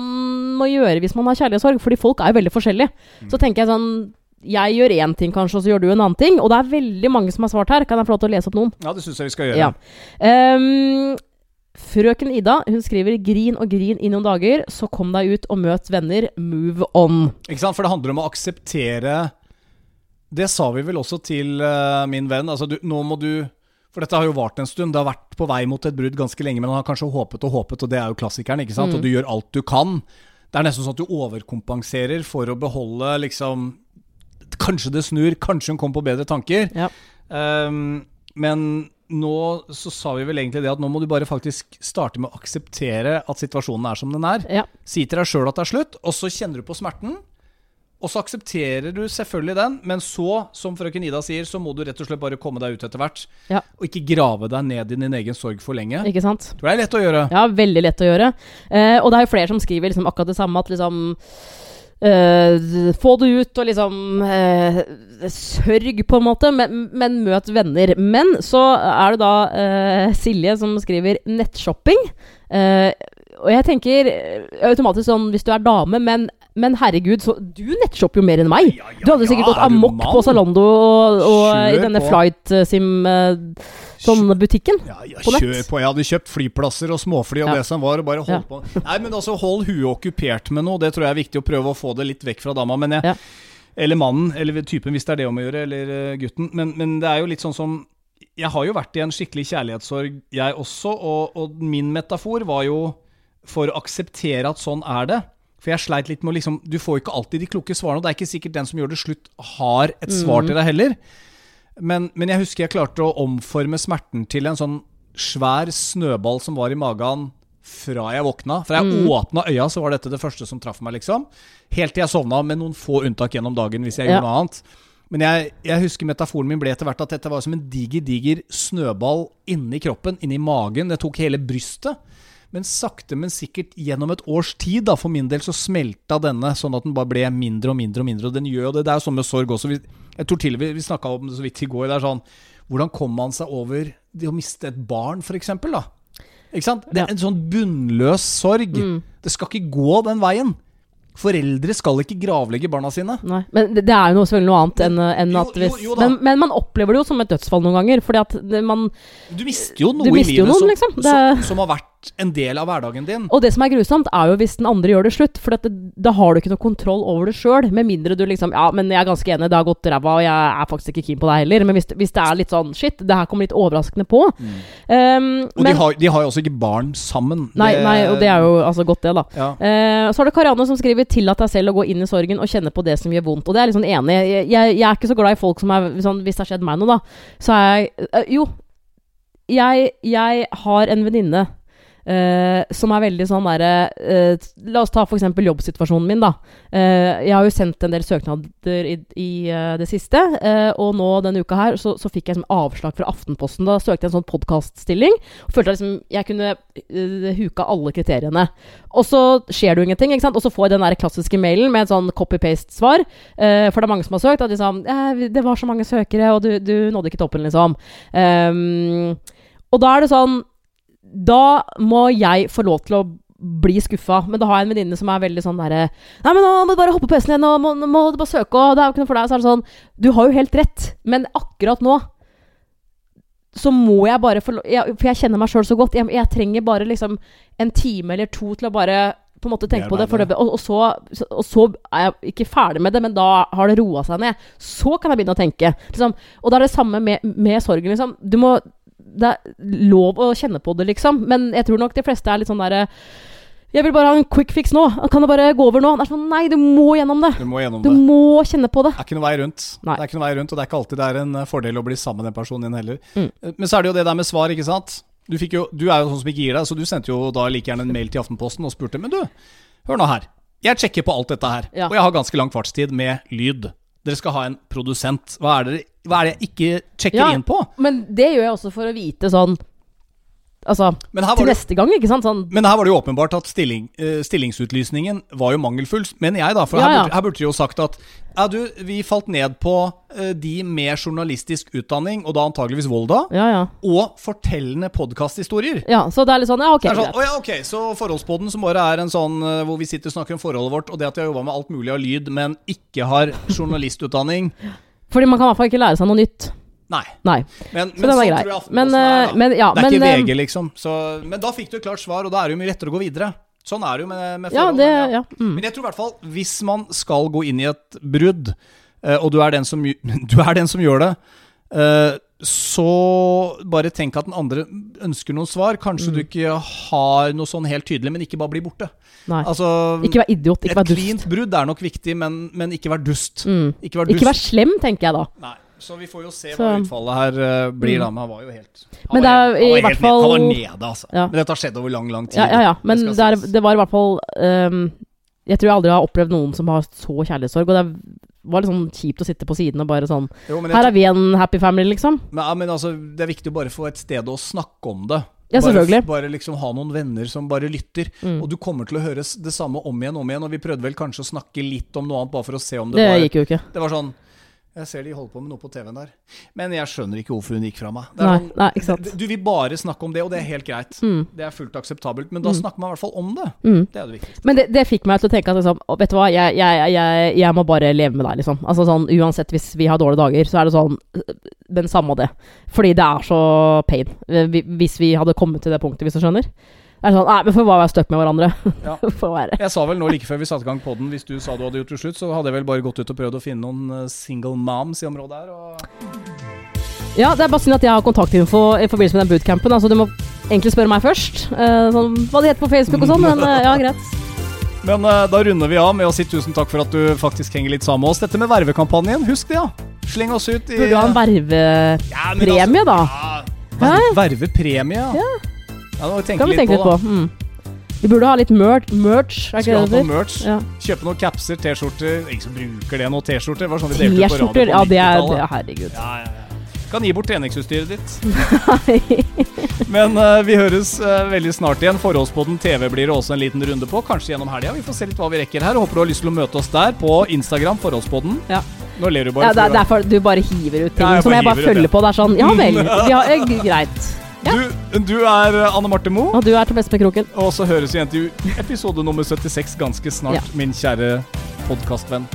må gjøre hvis man har kjærlighetssorg. Fordi folk er jo veldig forskjellige. Mm. Så tenker jeg sånn Jeg gjør én ting, kanskje, og så gjør du en annen ting. Og det er veldig mange som har svart her. Kan jeg få lov til å lese opp noen? Ja, det syns jeg vi skal gjøre. Ja. Um, frøken Ida hun skriver 'grin og grin i noen dager', så kom deg ut og møt venner. Move on. Ikke sant? For det handler om å akseptere Det sa vi vel også til uh, min venn. Altså, du, nå må du For dette har jo vart en stund. Det har vært på vei mot et brudd ganske lenge, men han har kanskje håpet og håpet, og det er jo klassikeren, ikke sant? Mm. Og du gjør alt du kan. Det er nesten sånn at du overkompenserer for å beholde liksom Kanskje det snur, kanskje hun kommer på bedre tanker. Ja. Um, men nå så sa vi vel egentlig det at nå må du bare faktisk starte med å akseptere at situasjonen er som den er. Ja. Si til deg sjøl at det er slutt, og så kjenner du på smerten. Og så aksepterer du selvfølgelig den, men så, som frøken Ida sier, så må du rett og slett bare komme deg ut etter hvert. Ja. Og ikke grave deg ned i din egen sorg for lenge. Ikke sant? Tror det er lett å gjøre. Ja, veldig lett å gjøre. Eh, og det er jo flere som skriver liksom akkurat det samme, at liksom eh, Få det ut og liksom eh, Sørg, på en måte, men, men møt venner. Men så er det da eh, Silje som skriver nettshopping. Eh, og jeg tenker eh, automatisk sånn hvis du er dame, men, men herregud, så Du nettshopper jo mer enn meg! Ja, ja, Du hadde sikkert ja, gått amok på Zalando og, og i denne flight eh, sim eh, sånn butikken. Ja, ja, På nett. kjør på. Jeg hadde kjøpt flyplasser og småfly og det som var, og bare holdt på. Nei, men altså, hold huet okkupert med noe. Det tror jeg er viktig å prøve å få det litt vekk fra dama. Men jeg. Eller mannen, eller typen, hvis det er det om å gjøre, eller eh, gutten. Men, men det er jo litt sånn som Jeg har jo vært i en skikkelig kjærlighetssorg, jeg også, og, og min metafor var jo for å akseptere at sånn er det. For jeg sleit litt med å liksom Du får ikke alltid de kloke svarene, og det er ikke sikkert den som gjør det slutt, har et svar til deg heller. Men, men jeg husker jeg klarte å omforme smerten til en sånn svær snøball som var i magen fra jeg våkna. Fra jeg åpna øya, så var dette det første som traff meg, liksom. Helt til jeg sovna, med noen få unntak gjennom dagen hvis jeg Ja. gjorde noe annet. Men jeg, jeg husker metaforen min ble etter hvert at dette var som en diger, diger snøball inni kroppen, inni magen. Det tok hele brystet. Men sakte, men sikkert gjennom et års tid, da, for min del, så smelta denne, sånn at den bare ble mindre og mindre og mindre. Og den gjør jo det. Det er jo sånn med sorg også. Vi, jeg tror til og med vi snakka om det så vidt i går. Det er sånn Hvordan kommer man seg over det å miste et barn, for eksempel, da? Ikke sant? Det er en sånn bunnløs sorg. Mm. Det skal ikke gå den veien. Foreldre skal ikke gravlegge barna sine. Nei. Men det, det er jo noe, selvfølgelig noe annet enn enn Jo, at hvis jo, jo men, men man opplever det jo som et dødsfall noen ganger. Fordi at man Du mister jo noe mister i livet noen, som, liksom. Det- som, som har vært en del av hverdagen din. Og det som er grusomt, er jo hvis den andre gjør det slutt. For at det, da har du ikke noe kontroll over det sjøl. Med mindre du liksom Ja, men jeg er ganske enig, det har gått ræva, og jeg er faktisk ikke keen på deg heller. Men hvis, det- hvis det er litt sånn Shit, det her kommer litt overraskende på. Um, Og men, de, har, de har jo også ikke barn sammen. nei, nei, og det er jo altså godt, det, da. ja. Uh, så har du Karianne som skriver 'tillat deg selv å gå inn i sorgen og kjenne på det som gjør vondt'. Og det er jeg litt sånn enig i. Jeg, jeg, jeg er ikke så glad i folk som er sånn Hvis det har skjedd meg noe, da, så er jeg uh, Jo. Jeg, jeg har en venninne eh, som er veldig sånn derre uh, La oss ta f.eks. jobbsituasjonen min, da. Uh, jeg har jo sendt en del søknader i, i det siste, og nå denne uka her så, så fikk jeg liksom avslag fra Aftenposten. Da søkte jeg en sånn podkaststilling. Følte jeg liksom jeg kunne uh, huka alle kriteriene. Og så skjer det jo ingenting, ikke sant? og så får jeg den der klassiske mailen med et sånn copy-paste-svar. for det er mange som har søkt. og de sa eh, 'Det var så mange søkere, og du, du nådde ikke toppen', liksom. Um, og da er det sånn Da må jeg få lov til å bli skuffa. Men da har jeg en venninne som er veldig sånn derre 'Nei, men nå må du bare hoppe på hesten igjen, nå må, nå må du bare søke', og det er jo ikke noe for deg. Så er det sånn Du har jo helt rett, men akkurat nå så må jeg bare få jeg, For jeg kjenner meg sjøl så godt. Jeg, jeg trenger bare liksom en time eller to til å bare på en måte tenke på det. Det og, og, så, så- og så er jeg ikke ferdig med det, men da har det roa seg ned. Så kan jeg begynne å tenke. Liksom. Og det er det samme med, med sorgen. Liksom. Du må Det er lov å kjenne på det, liksom. Men jeg tror nok de fleste er litt sånn derre Jeg vil bare ha en quick fix nå. Kan det bare gå over nå? Det er sånn, Nei, du må gjennom det. Du må gjennom Du det. må kjenne på det. Det er ikke noe vei rundt. Nei. Det er ikke noe vei rundt, Og det er ikke alltid det er en eh, fordel å bli sammen med den personen din heller. Mm. Eh, Men så er det jo det der med svar, ikke sant. Du, jo, du er jo sånn som ikke gir deg, så du sendte jo da like gjerne en mail til Aftenposten og spurte Men du, hør nå her. Jeg sjekker på alt dette her, Ja. og jeg har ganske lang fartstid med lyd. Dere skal ha en produsent. Hva er det, hva er det jeg ikke sjekker Ja. inn på? Men det gjør jeg også for å vite sånn Altså til det, neste gang, ikke sant? Sånn men her var det jo åpenbart at stilling, uh, stillingsutlysningen var jo mangelfull, mener jeg, da. For Ja, her, burde, her burde de jo sagt at ja, du, vi falt ned på uh, de med journalistisk utdanning, og da antageligvis Volda, Ja, ja. og fortellende podkasthistorier. Ja, så det er litt sånn Ja, ok. Det er sånn, å ja, ok, Så forholdspodden som bare er en sånn uh, hvor vi sitter og snakker om forholdet vårt, og det at vi har jobba med alt mulig av lyd, men ikke har journalistutdanning <laughs> Fordi man kan i hvert fall ikke lære seg noe nytt. Nei. Nei. Men, Så men den er sånn grei. tror jeg Aftenposten Men, er, eh, da. men, ja, det er men, ikke eh, VG, liksom. Så, men da fikk du et klart svar, og da er det jo mye lettere å gå videre. Sånn er det jo med, med Ja, forhold. Ja, men Ja. Mm. Men jeg tror i hvert fall, hvis man skal gå inn i et brudd, eh, og du er den som, <laughs> du er den som gjør det, eh, så bare tenk at den andre ønsker noen svar. Kanskje Mm. du ikke har noe sånn helt tydelig, men ikke bare bli borte. Altså, Ikke vær idiot, ikke vær dust. Et klint brudd er nok viktig, men, men ikke vær dust. Mm. Ikke vær dust. Ikke vær slem, tenker jeg da. Nei. Så vi får jo se Så- hva utfallet her eh, blir, Mm. da. Men han var jo helt han var er helt- han var hvert helt ned- Han var nede, altså. Ja. Men dette har skjedd over lang, lang tid. Ja, ja, ja. Men Det det, er, det var i hvert fall um, Jeg tror jeg aldri har opplevd noen som har så kjærlighetssorg. Og det var litt sånn kjipt å sitte på siden og bare sånn Jo, Her er vi en happy family, liksom. Men, ja, men altså, det er viktig å bare få et sted å snakke om det. Ja, bare, selvfølgelig. bare liksom ha noen venner som bare lytter. Mm. Og du kommer til å høre det samme om igjen og om igjen. Og vi prøvde vel kanskje å snakke litt om noe annet, bare for å se om det, Det var gikk jo ikke. Det var sånn Jeg ser de holder på med noe på TV-en der. Men jeg skjønner ikke hvorfor hun gikk fra meg. Er Nei, nei, ikke sant. Du vil bare snakke om det, og det er helt greit. Mm. Det er fullt akseptabelt. Men da Mm. snakker man i hvert fall om det. Mm. Det er det viktigste. Men det, det fikk meg til å tenke at liksom, vet du hva, jeg, jeg, jeg, jeg må bare leve med deg, liksom. Altså sånn, Uansett hvis vi har dårlige dager, så er det sånn Men samme det. Fordi det er så pain. Hvis vi hadde kommet til det punktet, hvis du skjønner. Det er sånn, nei, men For hva være støtt med hverandre? <laughs> Ja. Jeg sa vel nå like før vi satte i gang poden, hvis du sa du hadde gjort det slutt, så hadde jeg vel bare gått ut og prøvd å finne noen eh, single moms i området her. Og Ja, det er bare synd at jeg har kontaktinfo i forbindelse med den bootcampen. Altså, du må egentlig spørre meg først. eh, sånn, hva det heter på Facebook og sånn, men eh, ja, greit. <laughs> Men da runder vi av med å si tusen takk for at du faktisk henger litt sammen med oss. Dette med vervekampanjen, husk det, ja. Sleng oss ut i Burde du ha en vervepremie, Ja, altså- da? Ja, ver vervepremie, ja. ja. Det må vi tenke Kan vi tenke litt på. på. Mm. Vi burde ha litt mer merch, er Skal vi ikke ha det det noe merch? Ja. Kjøpe noen capser, T-skjorter Ingen som bruker det nå, T-skjorter. Det var sånn vi delte ut på radio på ja det er 90-tallet. det, Herregud. Ja, ja, ja. Kan gi bort treningsutstyret ditt. Men uh, vi høres uh, veldig snart igjen. Forholdspodden TV blir det også en liten runde på. Kanskje gjennom helga. Vi får se litt hva vi rekker her. Håper du har lyst til å møte oss der på Instagram. Forholdspodden. Ja. Nå ler du Ja, bare. det er derfor du bare hiver ut ting Ja, jeg som jeg bare følger det. på. Det er sånn Ja vel, <laughs> Ja, eh, greit. Ja. Du, du er eh, Anne Marte Moe. Og du er Tobias kroken. Og så høres vi igjen til episode nummer 76 ganske snart, Ja. min kjære podkastvenn.